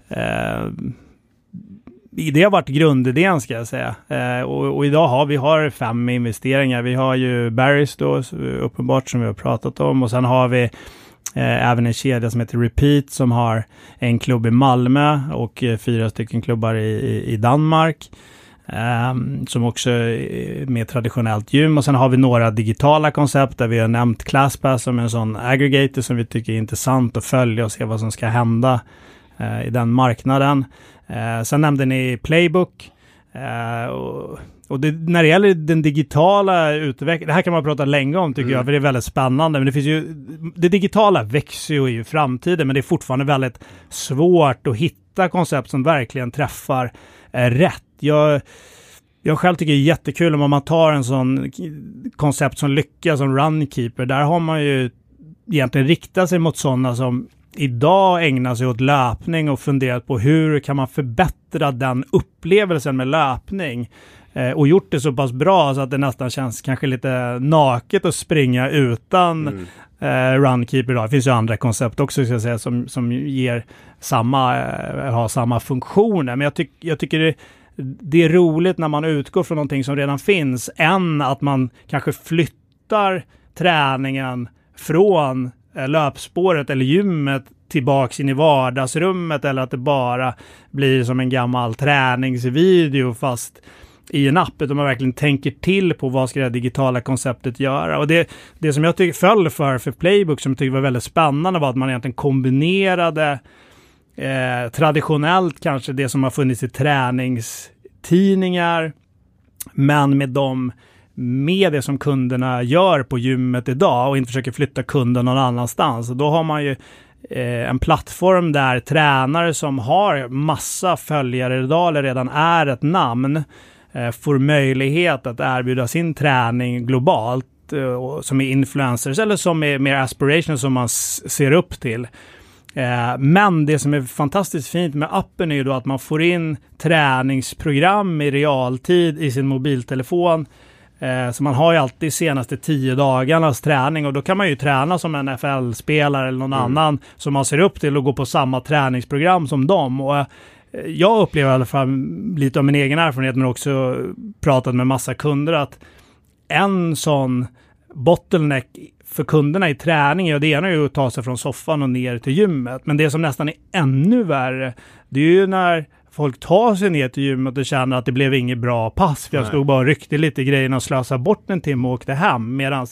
eh, det har varit grundidén ska jag säga. Eh, och, och, idag har vi har fem investeringar. Vi har ju Barrys då, uppenbart som vi har pratat om. Och sen har vi Eh, även en kedja som heter Repeat som har en klubb i Malmö och eh, fyra stycken klubbar i, i, Danmark. Um, som också är mer traditionellt gym. Och sen har vi några digitala koncept där vi har nämnt ClassPass som en sån aggregator som vi tycker är intressant att följa och se vad som ska hända uh, i den marknaden. Uh, sen nämnde ni Playbook. Eh, och, det, när det gäller den digitala utvecklingen, det här kan man prata länge om tycker mm. jag, för det är väldigt spännande. Men det finns ju, det digitala växer ju i framtiden, men det är fortfarande väldigt svårt att hitta koncept som verkligen träffar eh, rätt. Jag, jag själv tycker det är jättekul om man tar en sån koncept som lyckas som Runkeeper. Där har man ju egentligen riktat sig mot sådana som idag ägnar sig åt löpning och funderat på hur kan man förbättra den upplevelsen med löpning. Eh, och gjort det så pass bra så att det nästan känns kanske lite naket att springa utan mm. eh, Runkeeper idag. Det finns ju andra koncept också ska jag säga som, som ger samma, eh, har samma funktioner. Men jag, tyck, jag tycker det, det är roligt när man utgår från någonting som redan finns än att man kanske flyttar träningen från Eh, löpspåret eller gymmet tillbaks in i vardagsrummet eller att det bara blir som en gammal träningsvideo fast i en app, utan man verkligen tänker till på vad ska det digitala konceptet göra. Och det, det som jag tycker föll för, för Playbook, som jag tyckte var väldigt spännande, var att man egentligen kombinerade eh, traditionellt kanske det som har funnits i träningstidningar, men med de med det som kunderna gör på gymmet idag och inte försöker flytta kunden någon annanstans. Och då har man ju eh, en plattform där tränare som har massa följare idag eller redan är ett namn eh, får möjlighet att erbjuda sin träning globalt eh, som är influencers eller som är mer aspiration som man ser upp till. Eh, men det som är fantastiskt fint med appen är ju då att man får in träningsprogram i realtid i sin mobiltelefon Eh, så man har ju alltid senaste tio dagarnas träning och då kan man ju träna som en NFL-spelare eller någon mm. annan som man ser upp till och gå på samma träningsprogram som dem. Och, eh, jag upplever i alla fall lite av min egen erfarenhet men också pratat med massa kunder att en sån bottleneck för kunderna i träning, ja det ena är ju att ta sig från soffan och ner till gymmet. Men det som nästan är ännu värre, det är ju när folk tar sig ner till gymmet och känner att det blev inget bra pass. För jag stod bara och ryckte lite grejerna och slösade bort en timme och åkte hem. Medan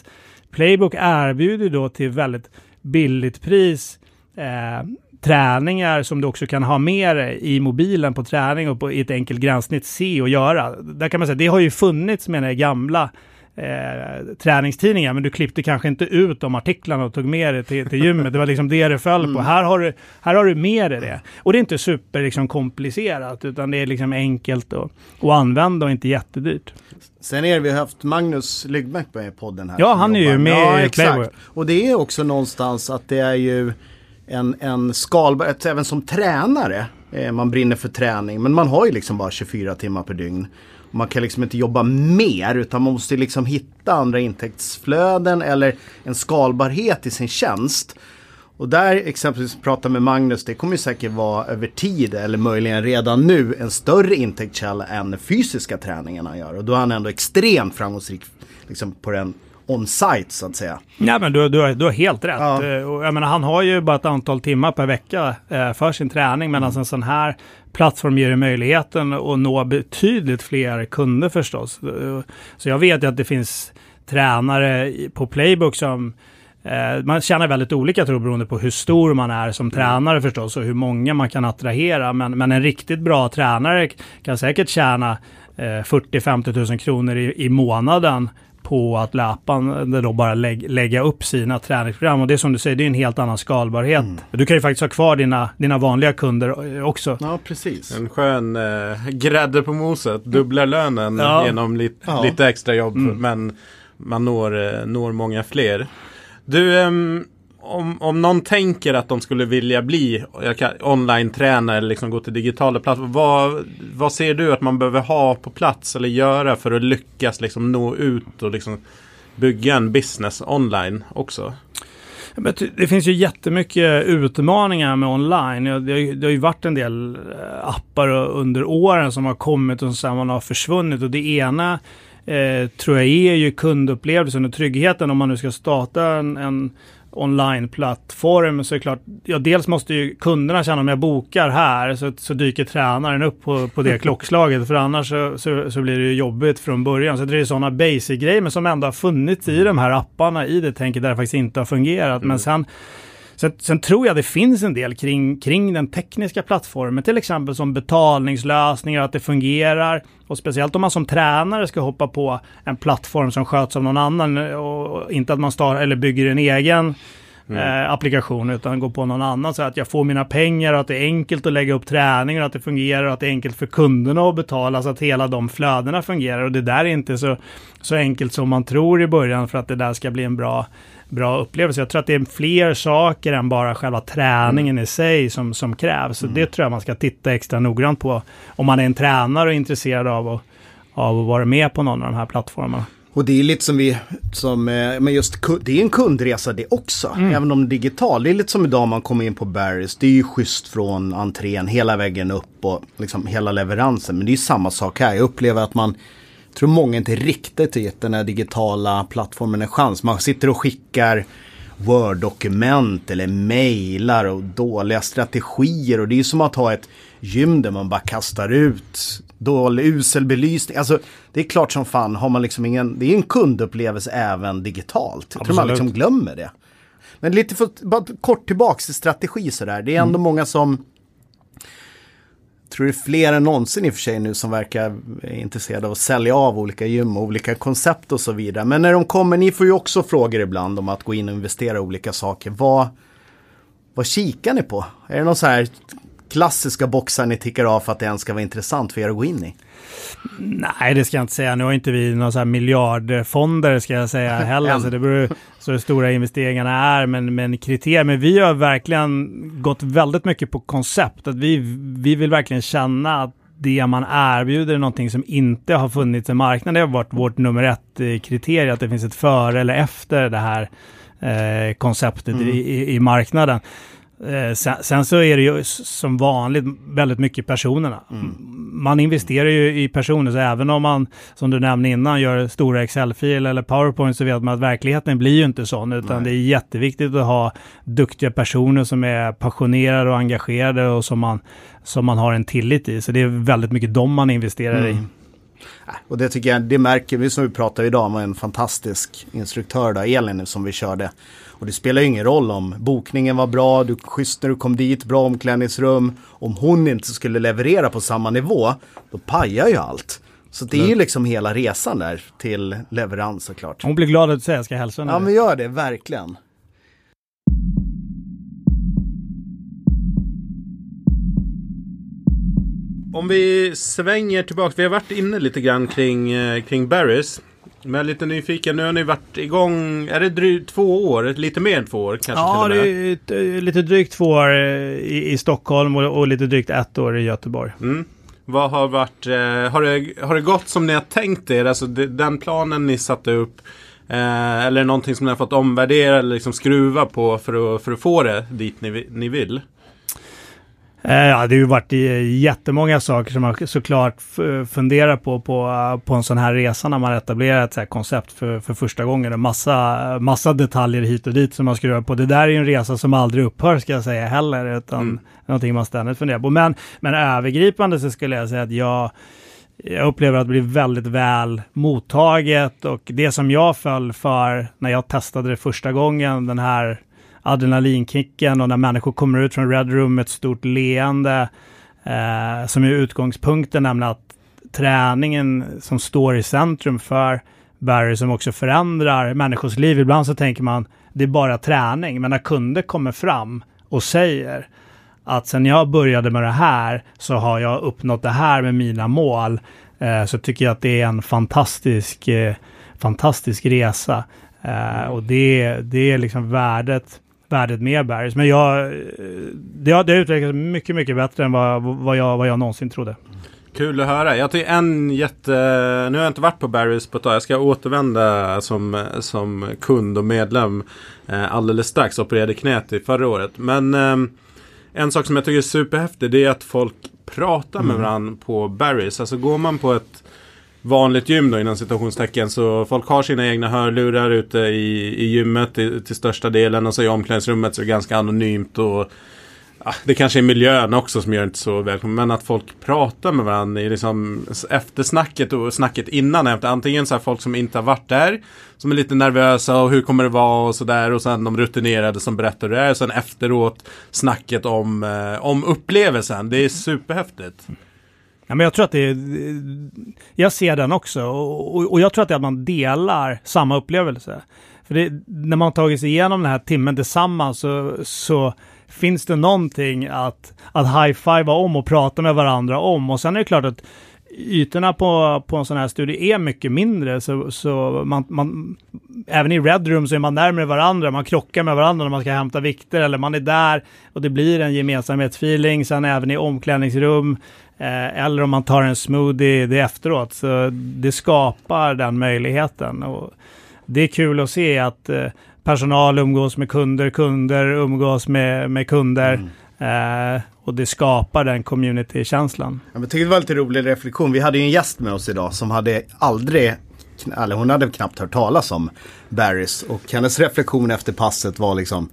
Playbook erbjuder då till väldigt billigt pris eh, träningar som du också kan ha med dig i mobilen på träning och på, i ett enkelt gränssnitt se och göra. Där kan man säga, det har ju funnits med det gamla eh, träningstidningar, men du klippte kanske inte ut de artiklarna och tog med det till, till gymmet. Det var liksom det det föll på. Mm. Här, har du, här har du med dig det. Och det är inte super liksom, komplicerat, utan det är liksom enkelt att, att använda och inte jättedyrt. Sen är det, vi har haft Magnus Lyggmark med i podden här. Ja, han är ju med ja, i Playboy. Och det är också någonstans att det är ju en, en skalbarhet, även som tränare. Eh, man brinner för träning, men man har ju liksom bara 24 timmar per dygn. Man kan liksom inte jobba mer utan man måste liksom hitta andra intäktsflöden eller en skalbarhet i sin tjänst. Och där exempelvis prata med Magnus, det kommer ju säkert vara över tid eller möjligen redan nu en större intäktskälla än den fysiska träningen han gör. Och då är han ändå extremt framgångsrik liksom på den on-site så att säga. Ja men du, du, du har helt rätt. Ja. Eh, jag menar, han har ju bara ett antal timmar per vecka eh, för sin träning medan mm. en sån här plattform ger dig möjligheten att nå betydligt fler kunder förstås. Så jag vet ju att det finns tränare på Playbook som eh, man tjänar väldigt olika tror beroende på hur stor man är som mm. tränare förstås och hur många man kan attrahera. Men, men en riktigt bra tränare kan säkert tjäna eh, 40-50 000 kronor i, i månaden på att löpande då bara lä lägga upp sina träningsprogram. Och det är som du säger, det är en helt annan skalbarhet. Mm. Du kan ju faktiskt ha kvar dina, dina vanliga kunder eh, också. Ja, precis. En skön eh, grädde på moset, dubbla lönen ja. genom li ja. lite extra jobb. Mm. Men man når, eh, når många fler. Du, um, om, om någon tänker att de skulle vilja bli online-tränare eller liksom gå till digitala plattformar. Vad, vad ser du att man behöver ha på plats eller göra för att lyckas liksom nå ut och liksom bygga en business online också? Det finns ju jättemycket utmaningar med online. Det har, det har ju varit en del eh, appar under åren som har kommit och sen har försvunnit. Och det ena eh, tror jag är ju kundupplevelsen och tryggheten om man nu ska starta en, en online-plattform så är det klart, ja dels måste ju kunderna känna om jag bokar här så, så dyker tränaren upp på, på det <laughs> klockslaget för annars så, så, så, blir det ju jobbigt från början. Så det är sådana basic-grejer men som ändå har funnits i de här apparna i det tänket där det faktiskt inte har fungerat. Mm. Men sen Sen, sen, tror jag det finns en del kring, kring den tekniska plattformen, till exempel som betalningslösningar, att det fungerar. Och speciellt om man som tränare ska hoppa på en plattform som sköts av någon annan och inte att man startar eller bygger en egen Mm. Eh, applikation utan går på någon annan så att jag får mina pengar och att det är enkelt att lägga upp träningar, att det fungerar och att det är enkelt för kunderna att betala så att hela de flödena fungerar och det där är inte så, så enkelt som man tror i början för att det där ska bli en bra bra upplevelse. Jag tror att det är fler saker än bara själva träningen mm. i sig som, som krävs. Så mm. det tror jag man ska titta extra noggrant på om man är en tränare och är intresserad av att, av att vara med på någon av de här plattformarna. Och det är lite som vi, som, eh, men just det är en kundresa det också. Mm. Även om digital. Det är lite som idag man kommer in på Barry's. Det är ju schysst från entrén hela vägen upp och liksom hela leveransen. Men det är ju samma sak här. Jag upplever att man tror många inte riktigt gett den här digitala plattformen en chans. Man sitter och skickar Word-dokument eller mejlar och dåliga strategier. Och det är som att ha ett gym där man bara kastar ut dålig, usel belysning. Alltså det är klart som fan har man liksom ingen, det är en kundupplevelse även digitalt. Jag tror man liksom glömmer det. Men lite för, bara kort tillbaks till strategi sådär. Det är ändå mm. många som tror det är fler än någonsin i och för sig nu som verkar intresserade av att sälja av olika gym och olika koncept och så vidare. Men när de kommer, ni får ju också frågor ibland om att gå in och investera i olika saker. Vad, vad kikar ni på? Är det någon så här klassiska boxar ni tickar av för att det ens ska vara intressant för er att gå in i? Nej, det ska jag inte säga. Nu har inte vi några så här miljardfonder ska jag säga <laughs> heller, så det beror så hur stora investeringarna är, men, men kriterier. Men vi har verkligen gått väldigt mycket på koncept. Att vi, vi vill verkligen känna att det man erbjuder är någonting som inte har funnits i marknaden. Det har varit vårt nummer ett eh, kriterium, att det finns ett före eller efter det här eh, konceptet mm. i, i, marknaden. Eh, sen, sen, så är det ju som vanligt väldigt mycket personerna. Mm. Man investerar ju i personer, så även om man, som du nämnde innan, gör stora Excel-filer eller PowerPoint så vet man att verkligheten blir ju inte sån, utan Nej. det är jätteviktigt att ha duktiga personer som är passionerade och engagerade och som man, som man har en tillit i. Så det är väldigt mycket dem man investerar mm. i. Och det tycker jag, det märker vi som vi pratar idag med en fantastisk instruktör då, Elin som vi körde. Och det spelar ju ingen roll om bokningen var bra, du schysst när du kom dit, bra omklädningsrum. Om hon inte skulle leverera på samma nivå, då pajar ju allt. Så det är ju liksom hela resan där till leverans såklart. Hon blir glad att du säger jag ska hälsa henne. Ja men gör det, verkligen. Om vi svänger tillbaka, vi har varit inne lite grann kring, eh, kring Barrys. Men jag är lite nyfiken, nu har ni varit igång, är det drygt två år? Lite mer än två år kanske Ja, det är lite drygt två år i, i Stockholm och, och, lite drygt ett år i Göteborg. Mm. Vad har varit, eh, har, det, har det gått som ni har tänkt er? Alltså det, den planen ni satte upp eh, eller någonting som ni har fått omvärdera eller liksom skruva på för att, för att få det dit ni, ni vill? Eh, ja, det har ju varit eh, jättemånga saker som man såklart funderar på, på på en sån här resa när man etablerar ett så här koncept för, för första gången. En massa, massa detaljer hit och dit som man skruvar på. Det där är ju en resa som aldrig upphör ska jag säga heller, utan mm. någonting man ständigt funderar på. Men, men övergripande så skulle jag säga att jag jag upplever att det blir väldigt väl mottaget och det som jag föll för när jag testade det första gången, den här adrenalinkicken och när människor kommer ut från Red Room med ett stort leende eh, som är utgångspunkten, nämligen att träningen som står i centrum för Barry som också förändrar människors liv. Ibland så tänker man det är bara träning, men när kunder kommer fram och säger att sen jag började med det här så har jag uppnått det här med mina mål, eh, så tycker jag att det är en fantastisk, eh, fantastisk resa. Eh, och det, det är liksom värdet värdet med Barrys. Men jag, det har, det har utvecklats mycket, mycket bättre än vad, vad, jag, vad jag någonsin trodde. Kul att höra. Jag tycker en jätte... Nu har jag inte varit på Barrys på ett tag. Jag ska återvända som, som kund och medlem eh, alldeles strax. Opererade knät i förra året. Men eh, en sak som jag tycker är superhäftig det är att folk pratar med mm. varandra på Barrys. Alltså går man på ett vanligt gym då inom citationstecken. Så folk har sina egna hörlurar ute i, i gymmet till, till största delen. Och så i omklädningsrummet så är det ganska anonymt. Och ja, Det kanske är miljön också som gör det inte så välkommen. Men att folk pratar med varandra i liksom eftersnacket och snacket innan. Efter. Antingen så här folk som inte har varit där. Som är lite nervösa och hur kommer det vara och sådär. Och sen de rutinerade som berättar hur det är. Och sen efteråt snacket om, eh, om upplevelsen. Det är superhäftigt. Ja, men jag tror att det är, jag ser den också och, och, och jag tror att det är att man delar samma upplevelse. För det, när man har tagit sig igenom den här timmen tillsammans så, så finns det någonting att, att high fivea om och prata med varandra om. Och sen är det klart att ytorna på, på en sån här studie är mycket mindre, så, så man, man, även i Red Room så är man närmare varandra, man krockar med varandra när man ska hämta vikter, eller man är där och det blir en gemensamhetsfeeling, sen även i omklädningsrum, eller om man tar en smoothie det efteråt, så det skapar den möjligheten. Och det är kul att se att eh, personal umgås med kunder, kunder umgås med, med kunder. Mm. Eh, och det skapar den community-känslan. Jag tyckte det var lite rolig reflektion. Vi hade ju en gäst med oss idag som hade aldrig eller hon hade knappt hört talas om Barrys. Och hennes reflektion efter passet var liksom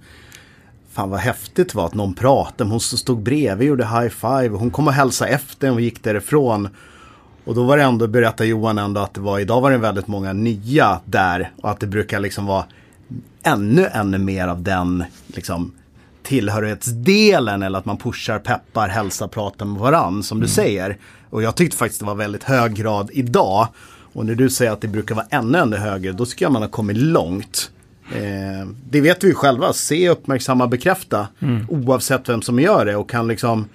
Fan vad häftigt var att någon pratade. Hon stod bredvid och gjorde high five. Hon kom och hälsade efter och gick därifrån. Och då var det ändå, berättar Johan ändå, att det var, idag var det väldigt många nya där. Och att det brukar liksom vara ännu, ännu mer av den liksom tillhörighetsdelen eller att man pushar, peppar, hälsar, pratar med varann som du mm. säger. Och jag tyckte faktiskt det var väldigt hög grad idag. Och när du säger att det brukar vara ännu, ännu högre, då tycker jag man har kommit långt. Eh, det vet vi ju själva, se, uppmärksamma, bekräfta. Mm. Oavsett vem som gör det och kan liksom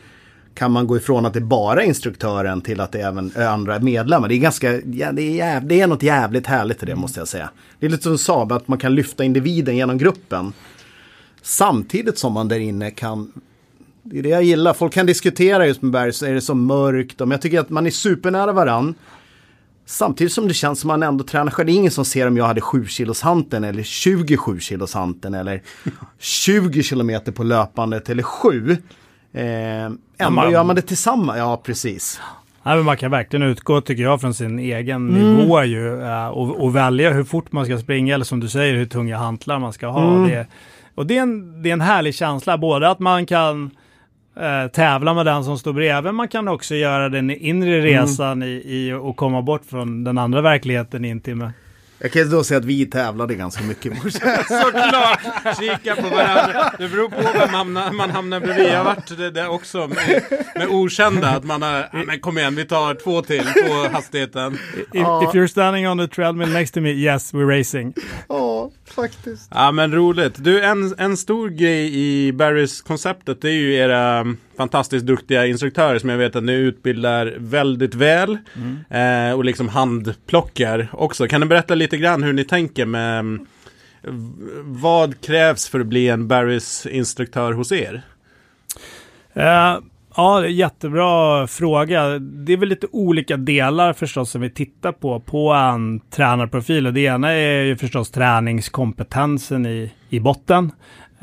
kan man gå ifrån att det är bara instruktören till att det är även andra medlemmar. Det är ganska, ja, det, är jäv, det är något jävligt härligt i det måste jag säga. Det är lite som Saab, att man kan lyfta individen genom gruppen. Samtidigt som man där inne kan det är det jag gillar. Folk kan diskutera just med Berg, så är det så mörkt. Men jag tycker att man är supernära varann. Samtidigt som det känns som man ändå tränar själv. Det är ingen som ser om jag hade 7 kilos hanten eller 27 kilos hanten eller 20 kilometer på löpandet eller 7. Eh, ändå man, gör man det tillsammans. Ja, precis. Men man kan verkligen utgå, tycker jag, från sin egen mm. nivå ju, eh, och, och, välja hur fort man ska springa eller som du säger, hur tunga hantlar man ska ha. Mm. Det, och det är, en, det är en härlig känsla, både att man kan eh, tävla med den som står bredvid, man kan också göra den inre mm. resan mm. i, i och komma bort från den andra verkligheten in till med jag kan då säga att vi tävlade ganska mycket i morse. <laughs> Såklart! Kika på varandra. Det beror på vem hamnar, man hamnar bredvid. Jag har varit det där också med, med okända. Att man har, ja, men kom igen vi tar två till på hastigheten. If, if you're standing on the treadmill next to me, yes we're racing. Ja, faktiskt. Ja men roligt. Du, en, en stor grej i Barrys konceptet det är ju era fantastiskt duktiga instruktörer som jag vet att ni utbildar väldigt väl. Mm. Eh, och liksom handplockar också. Kan du berätta lite grann hur ni tänker med mm, vad krävs för att bli en Barrys instruktör hos er? Uh, ja, jättebra fråga. Det är väl lite olika delar förstås som vi tittar på på en tränarprofil. Och det ena är ju förstås träningskompetensen i, i botten.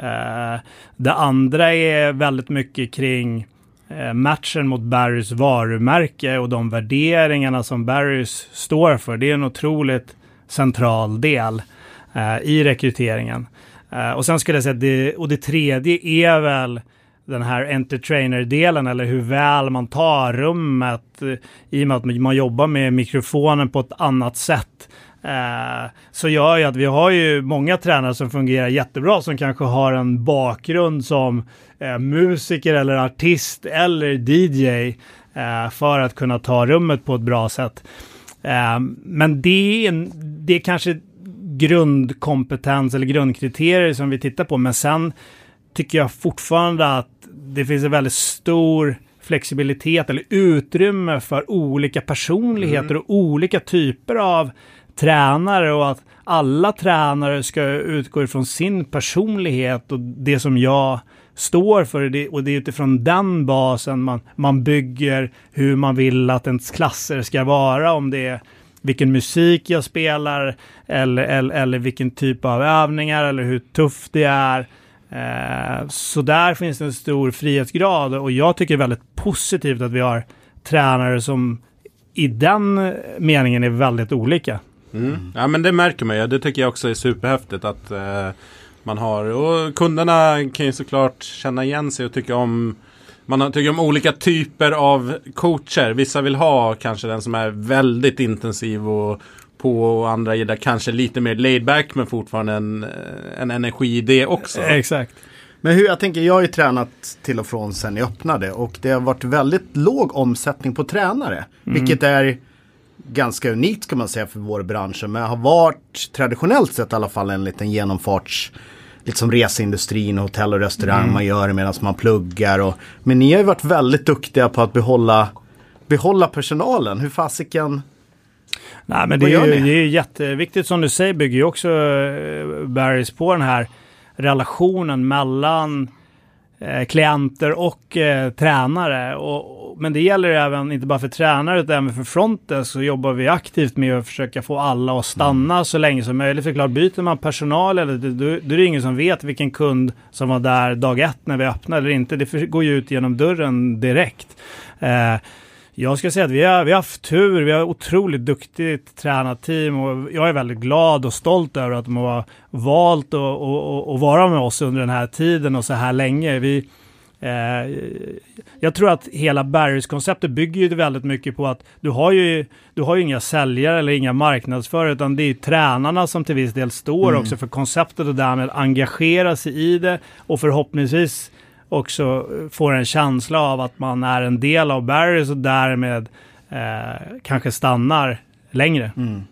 Eh, det andra är väldigt mycket kring eh, matchen mot Barrys varumärke och de värderingarna som Barrys står för. Det är en otroligt central del eh, i rekryteringen. och sen skulle jag säga att det, och det tredje är väl den här entertainer-delen eller hur väl man tar rummet i och med att man jobbar med mikrofonen på ett annat sätt så gör ju att vi har ju många tränare som fungerar jättebra som kanske har en bakgrund som eh, musiker eller artist eller DJ eh, för att kunna ta rummet på ett bra sätt. Eh, men det är, det är kanske grundkompetens eller grundkriterier som vi tittar på. Men sen tycker jag fortfarande att det finns en väldigt stor flexibilitet eller utrymme för olika personligheter mm. och olika typer av tränare och att alla tränare ska utgå ifrån sin personlighet och det som jag står för det, och det är utifrån den basen man, man bygger hur man vill att ens klasser ska vara. Om det är vilken musik jag spelar eller, eller, eller vilken typ av övningar eller hur tufft det är. Eh, så där finns det en stor frihetsgrad och jag tycker det är väldigt positivt att vi har tränare som i den meningen är väldigt olika. Mm. Ja men det märker man ju. Det tycker jag också är superhäftigt att eh, man har. Och kunderna kan ju såklart känna igen sig och tycka om man tycker om olika typer av coacher. Vissa vill ha kanske den som är väldigt intensiv och på och andra gillar kanske lite mer laid back men fortfarande en, eh, en energi i det också. Exakt. Men hur jag tänker, jag har ju tränat till och från sen jag öppnade och det har varit väldigt låg omsättning på tränare. Mm. Vilket är ganska unikt kan man säga för vår bransch. Men har varit traditionellt sett i alla fall en liten genomfarts lite som reseindustrin, hotell och restaurang mm. man gör medan man pluggar. Och, men ni har ju varit väldigt duktiga på att behålla, behålla personalen. Hur fasiken Nej, men det är, ju, det är jätteviktigt som du säger, bygger ju också uh, Barrys på den här relationen mellan uh, klienter och uh, tränare. Och, men det gäller även, inte bara för tränare, utan även för fronten så jobbar vi aktivt med att försöka få alla att stanna mm. så länge som möjligt. För klart, byter man personal, eller, då, då är det ingen som vet vilken kund som var där dag ett när vi öppnade eller inte. Det går ju ut genom dörren direkt. Eh, Jag ska säga att vi har, vi har haft tur. Vi har otroligt duktigt tränarteam och jag är väldigt glad och stolt över att de har valt att vara med oss under den här tiden och så här länge. Vi, jag tror att hela Barrys-konceptet bygger ju väldigt mycket på att du har ju, du har ju inga säljare eller inga marknadsförare utan det är tränarna som till viss del står mm. också för konceptet och därmed engagerar sig i det och förhoppningsvis också får en känsla av att man är en del av Barrys och därmed eh, kanske stannar längre. Mm.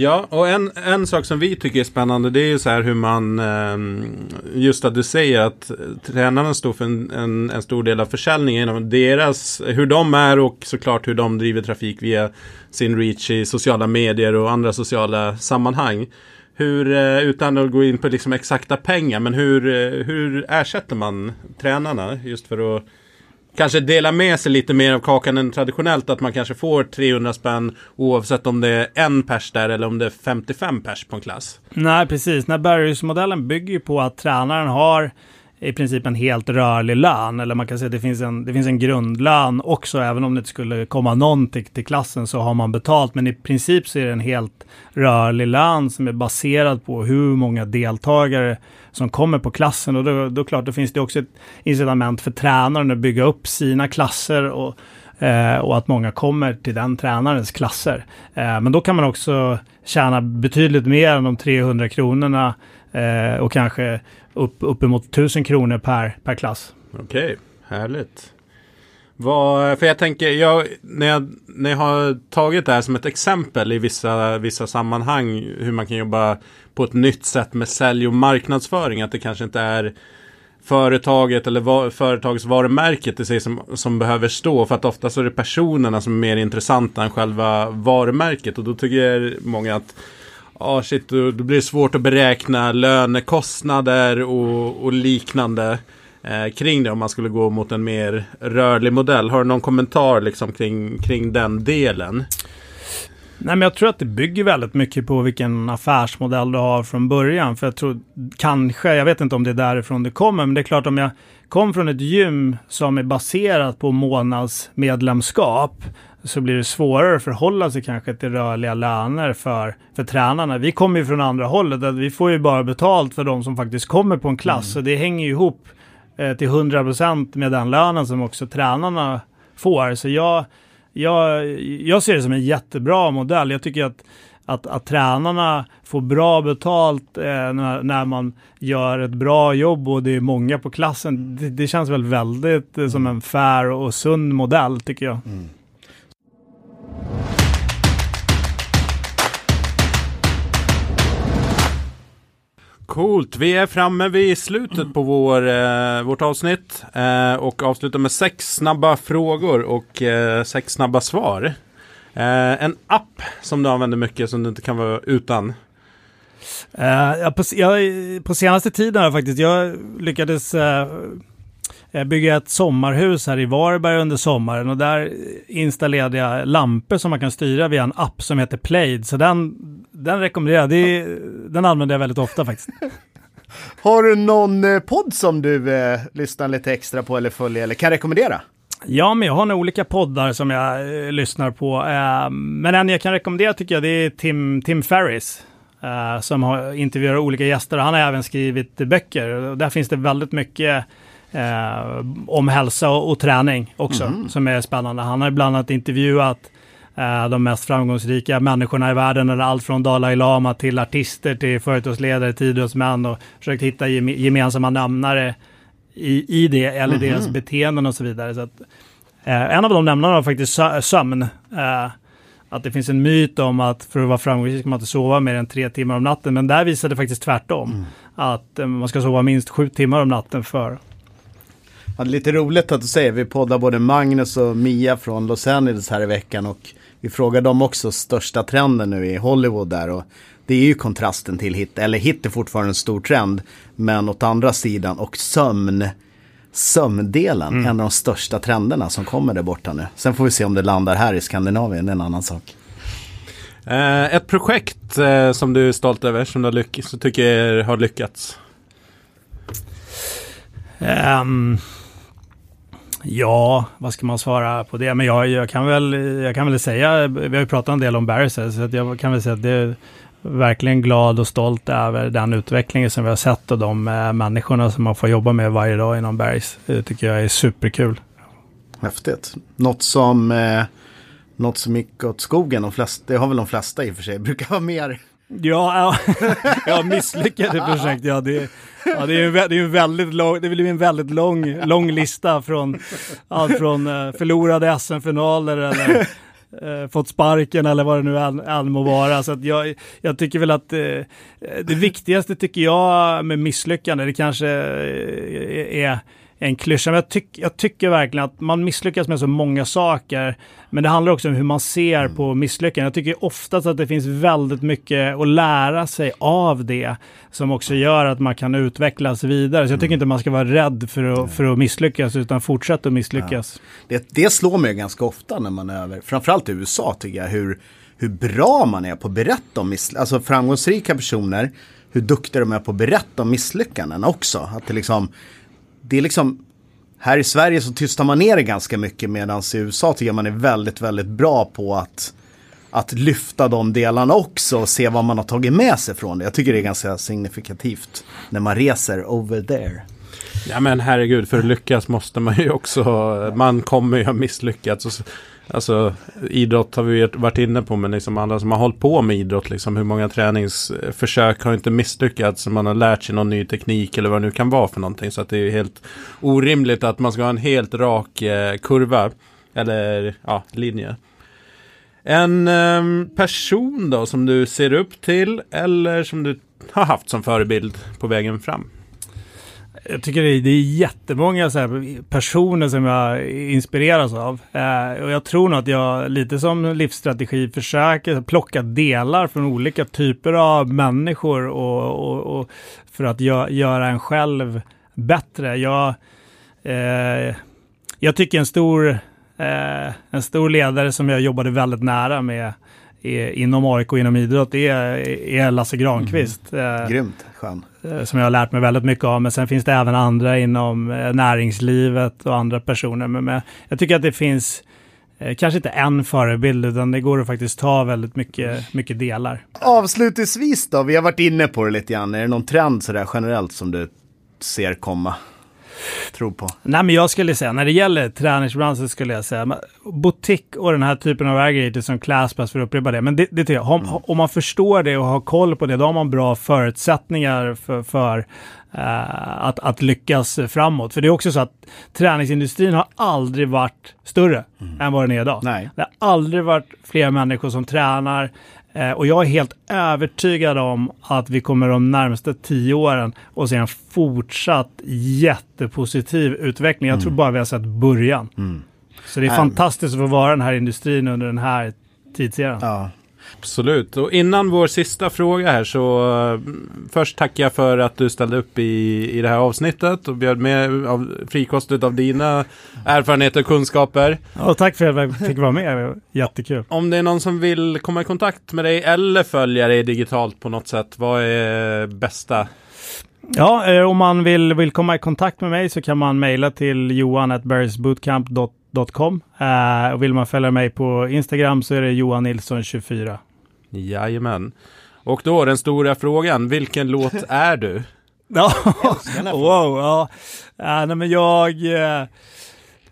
Ja, och en, en sak som vi tycker är spännande det är ju så här hur man, ehm, just att du säger att tränarna står för en, en, en stor del av försäljningen. Deras, hur de är och såklart hur de driver trafik via sin reach i sociala medier och andra sociala sammanhang. Hur, eh, utan att gå in på liksom exakta pengar, men hur, eh, hur ersätter man tränarna just för att kanske dela med sig lite mer av kakan än traditionellt. Att man kanske får 300 spänn oavsett om det är en pers där eller om det är 55 pers på en klass. Nej, precis. När Barrys-modellen bygger ju på att tränaren har i princip en helt rörlig lön. Eller man kan säga att det finns en, det finns en grundlön också. Även om det inte skulle komma någon till, till klassen så har man betalt. Men i princip så är det en helt rörlig lön som är baserad på hur många deltagare som kommer på klassen. Och då, då klart, då finns det också ett incitament för tränaren att bygga upp sina klasser och, eh, och att många kommer till den tränarens klasser. Eh, men då kan man också tjäna betydligt mer än de 300 kronorna eh, och kanske upp, uppemot 1000 kronor per, per klass. Okej, okay, härligt. Vad, för jag tänker, jag, när, jag, när jag har tagit det här som ett exempel i vissa, vissa sammanhang, hur man kan jobba på ett nytt sätt med sälj och marknadsföring, att det kanske inte är företaget eller va, företagsvarumärket i sig som, som behöver stå. För att ofta så är det personerna som är mer intressanta än själva varumärket. Och då tycker många att Ja, oh shit, då, då, blir det svårt att beräkna lönekostnader och, och liknande eh, kring det om man skulle gå mot en mer rörlig modell. Har du någon kommentar liksom kring, kring den delen? Nej, men jag tror att det bygger väldigt mycket på vilken affärsmodell du har från början. För jag tror kanske, jag vet inte om det är därifrån det kommer, men det är klart om jag kom från ett gym som är baserat på månadsmedlemskap så blir det svårare att förhålla sig kanske till rörliga löner för, för tränarna. Vi kommer ju från andra hållet, att vi får ju bara betalt för de som faktiskt kommer på en klass. Mm. Så det hänger ju ihop eh, till 100% med den lönen som också tränarna får. Så jag, jag, jag ser det som en jättebra modell. Jag tycker att att, att tränarna får bra betalt eh, när, när, man gör ett bra jobb och det är många på klassen. Det, det känns väl väldigt eh, som en fair och sund modell tycker jag. Mm. Coolt, vi är framme vid slutet på vår, eh, vårt avsnitt eh, och avslutar med sex snabba frågor och eh, sex snabba svar. Eh, en app som du använder mycket som du inte kan vara utan? Uh, ja, på, jag, på senaste tiden har faktiskt, jag lyckades uh, bygga ett sommarhus här i Varberg under sommaren och där installerade jag lampor som man kan styra via en app som heter Plaid. Så den, den rekommenderar jag. Den använder jag väldigt ofta faktiskt. <laughs> Har du någon eh, podd som du eh, lyssnar lite extra på eller följer eller kan rekommendera? Ja, men jag har några olika poddar som jag eh, lyssnar på. Eh, men en jag kan rekommendera tycker jag det är Tim, Tim Ferris. Eh, som har intervjuar olika gäster. Han har även skrivit böcker. Och där finns det väldigt mycket eh, om hälsa och, och träning också, mm. som är spännande. Han har bland annat intervjuat eh, de mest framgångsrika människorna i världen, eller allt från Dalai Lama till artister, till företagsledare, till idrottsmän och försökt hitta gemensamma nämnare i, i det, eller mm deras beteenden och så vidare. Så att, eh, en av de nämnarna var faktiskt sömn. Eh, att det finns en myt om att för att vara framgångsrik ska man inte sova mer än tre timmar om natten. Men där visade det faktiskt tvärtom. Mm. Att eh, man ska sova minst sju timmar om natten för Ja, det är lite roligt att du säger, vi poddar både Magnus och Mia från Los Angeles här i veckan och vi frågar dem också största trenden nu i Hollywood där och det är ju kontrasten till hit, eller hit är fortfarande en stor trend, men åt andra sidan och sömn, sömndelen, mm. en av de största trenderna som kommer där borta nu. Sen får vi se om det landar här i Skandinavien, det är en annan sak. Eh, ett projekt eh, som du är stolt över, som du har lyckats, tycker har lyckats? Um, Ja, vad ska man svara på det? Men jag, jag, kan, väl, jag kan väl säga, vi har ju pratat en del om Barrister, så att jag kan väl säga att det är verkligen glad och stolt över den utvecklingen som vi har sett och de eh, människorna som man får jobba med varje dag inom Barrys. Det tycker jag är superkul. Häftigt. Något som, eh, något som gick åt skogen, de flesta, det har väl de flesta i och för sig, brukar vara mer Ja, <laughs> ja, misslyckade projekt. Ja, det, ja, det, är, det, är en väldigt lång, det blir en väldigt lång, lång lista från allt från eh, förlorade SM-finaler eller eh, fått sparken eller vad det nu än, än må vara. Så att jag, jag tycker väl att eh, det viktigaste tycker jag med misslyckande, det kanske eh, är en klyscha. Men jag, tyck, jag tycker verkligen att man misslyckas med så många saker. Men det handlar också om hur man ser mm. på misslyckanden. Jag tycker oftast att det finns väldigt mycket att lära sig av det. Som också gör att man kan utvecklas vidare. Så jag tycker mm. inte man ska vara rädd för att, för att misslyckas utan fortsätta att misslyckas. Ja. Det, det slår mig ganska ofta när man är över, framförallt i USA tycker jag, hur, hur bra man är på att berätta om misslyckanden. Alltså framgångsrika personer, hur duktiga de är på att berätta om misslyckanden också. Att det liksom det är liksom, här i Sverige så tystar man ner det ganska mycket medan i USA tycker jag man är väldigt, väldigt bra på att, att lyfta de delarna också och se vad man har tagit med sig från det. Jag tycker det är ganska signifikativt när man reser over there. Ja men herregud, för att lyckas måste man ju också, man kommer ju ha misslyckats. Alltså idrott har vi varit inne på, men liksom andra som har hållit på med idrott, liksom hur många träningsförsök har inte misslyckats, man har lärt sig någon ny teknik eller vad det nu kan vara för någonting. Så att det är helt orimligt att man ska ha en helt rak eh, kurva, eller ja, linje. En eh, person då som du ser upp till eller som du har haft som förebild på vägen fram? Jag tycker det är, det är jättemånga så personer som jag inspireras av. Eh, och jag tror nog att jag lite som livsstrategi försöker plocka delar från olika typer av människor och, och, och för att gö göra en själv bättre. Jag, eh, jag tycker en stor, eh, en stor ledare som jag jobbade väldigt nära med inom AIK och inom idrott är, är Lasse Granqvist. Mm. Eh, Grymt, skön. Eh, som jag har lärt mig väldigt mycket av. Men sen finns det även andra inom eh, näringslivet och andra personer. Men jag tycker att det finns kanske inte en förebild, utan det går att faktiskt ta väldigt mycket, mycket delar. Avslutningsvis då, vi har varit inne på det lite grann. Är det någon trend sådär generellt som du ser komma? Tror på? Nej, men jag skulle säga, när det gäller träningsbranschen skulle jag säga, butik och den här typen av grejer som Classpass för att upprepa det. Men det, det tycker jag, om, mm. om man förstår det och har koll på det, då har man bra förutsättningar för, för uh, att, att lyckas framåt. För det är också så att träningsindustrin har aldrig varit större mm. än vad den är idag. Nej. Det har aldrig varit fler människor som tränar. Eh, och jag är helt övertygad om att vi kommer de närmaste tio åren att se en fortsatt jättepositiv utveckling. Jag mm. tror bara vi har sett början. Mm. Så det är mm. fantastiskt att få vara den här industrin under den här tidseran. Ja. Absolut. Och innan vår sista fråga här så uh, först tackar jag för att du ställde upp i, i det här avsnittet och bjöd med av, frikostigt av dina erfarenheter och kunskaper. Ja, tack för att jag fick vara med. Jättekul. Om det är någon som vill komma i kontakt med dig eller följa dig digitalt på något sätt, vad är bästa Ja, eh, om man vill, vill komma i kontakt med mig så kan man mejla till johan.bergsbootcamp.com. Eh, och vill man följa mig på Instagram så är det Johan Nilsson24. Jajamän. Och då den stora frågan, vilken låt <laughs> är du? ja, wow, ja. Äh, nej, men jag... Eh,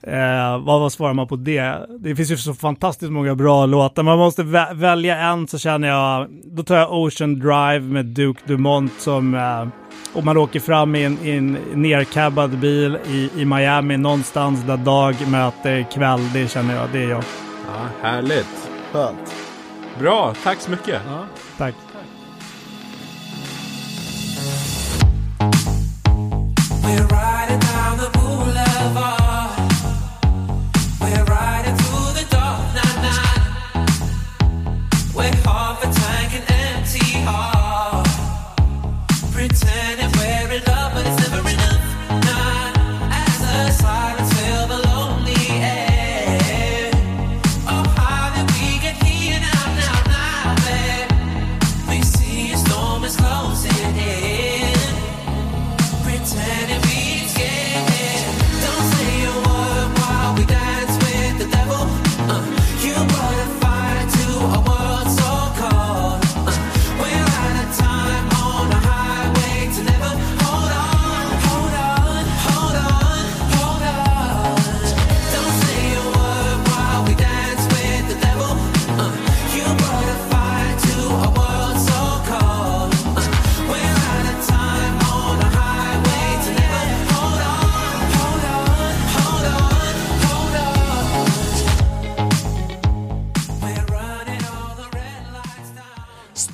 Eh, vad, vad svarar man på det? Det finns ju så fantastiskt många bra låtar. Man måste vä välja en så känner jag, då tar jag Ocean Drive med Duke Dumont som, eh, om man åker fram i en, i en nercabbad bil i, i Miami någonstans där dag möter kväll, det känner jag, det är jag. Ja, härligt. Skönt. Bra, tack så mycket. Ja, tack. We're riding down the boulevard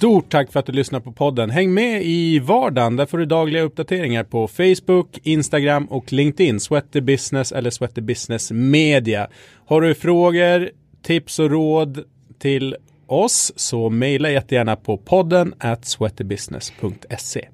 Stort tack för att du lyssnar på podden. Häng med i vardagen. Där får du dagliga uppdateringar på Facebook, Instagram och LinkedIn. Sweaty Business eller Sweaty Business Media. Har du frågor, tips och råd till oss så mejla jättegärna på podden at sweatybusiness.se.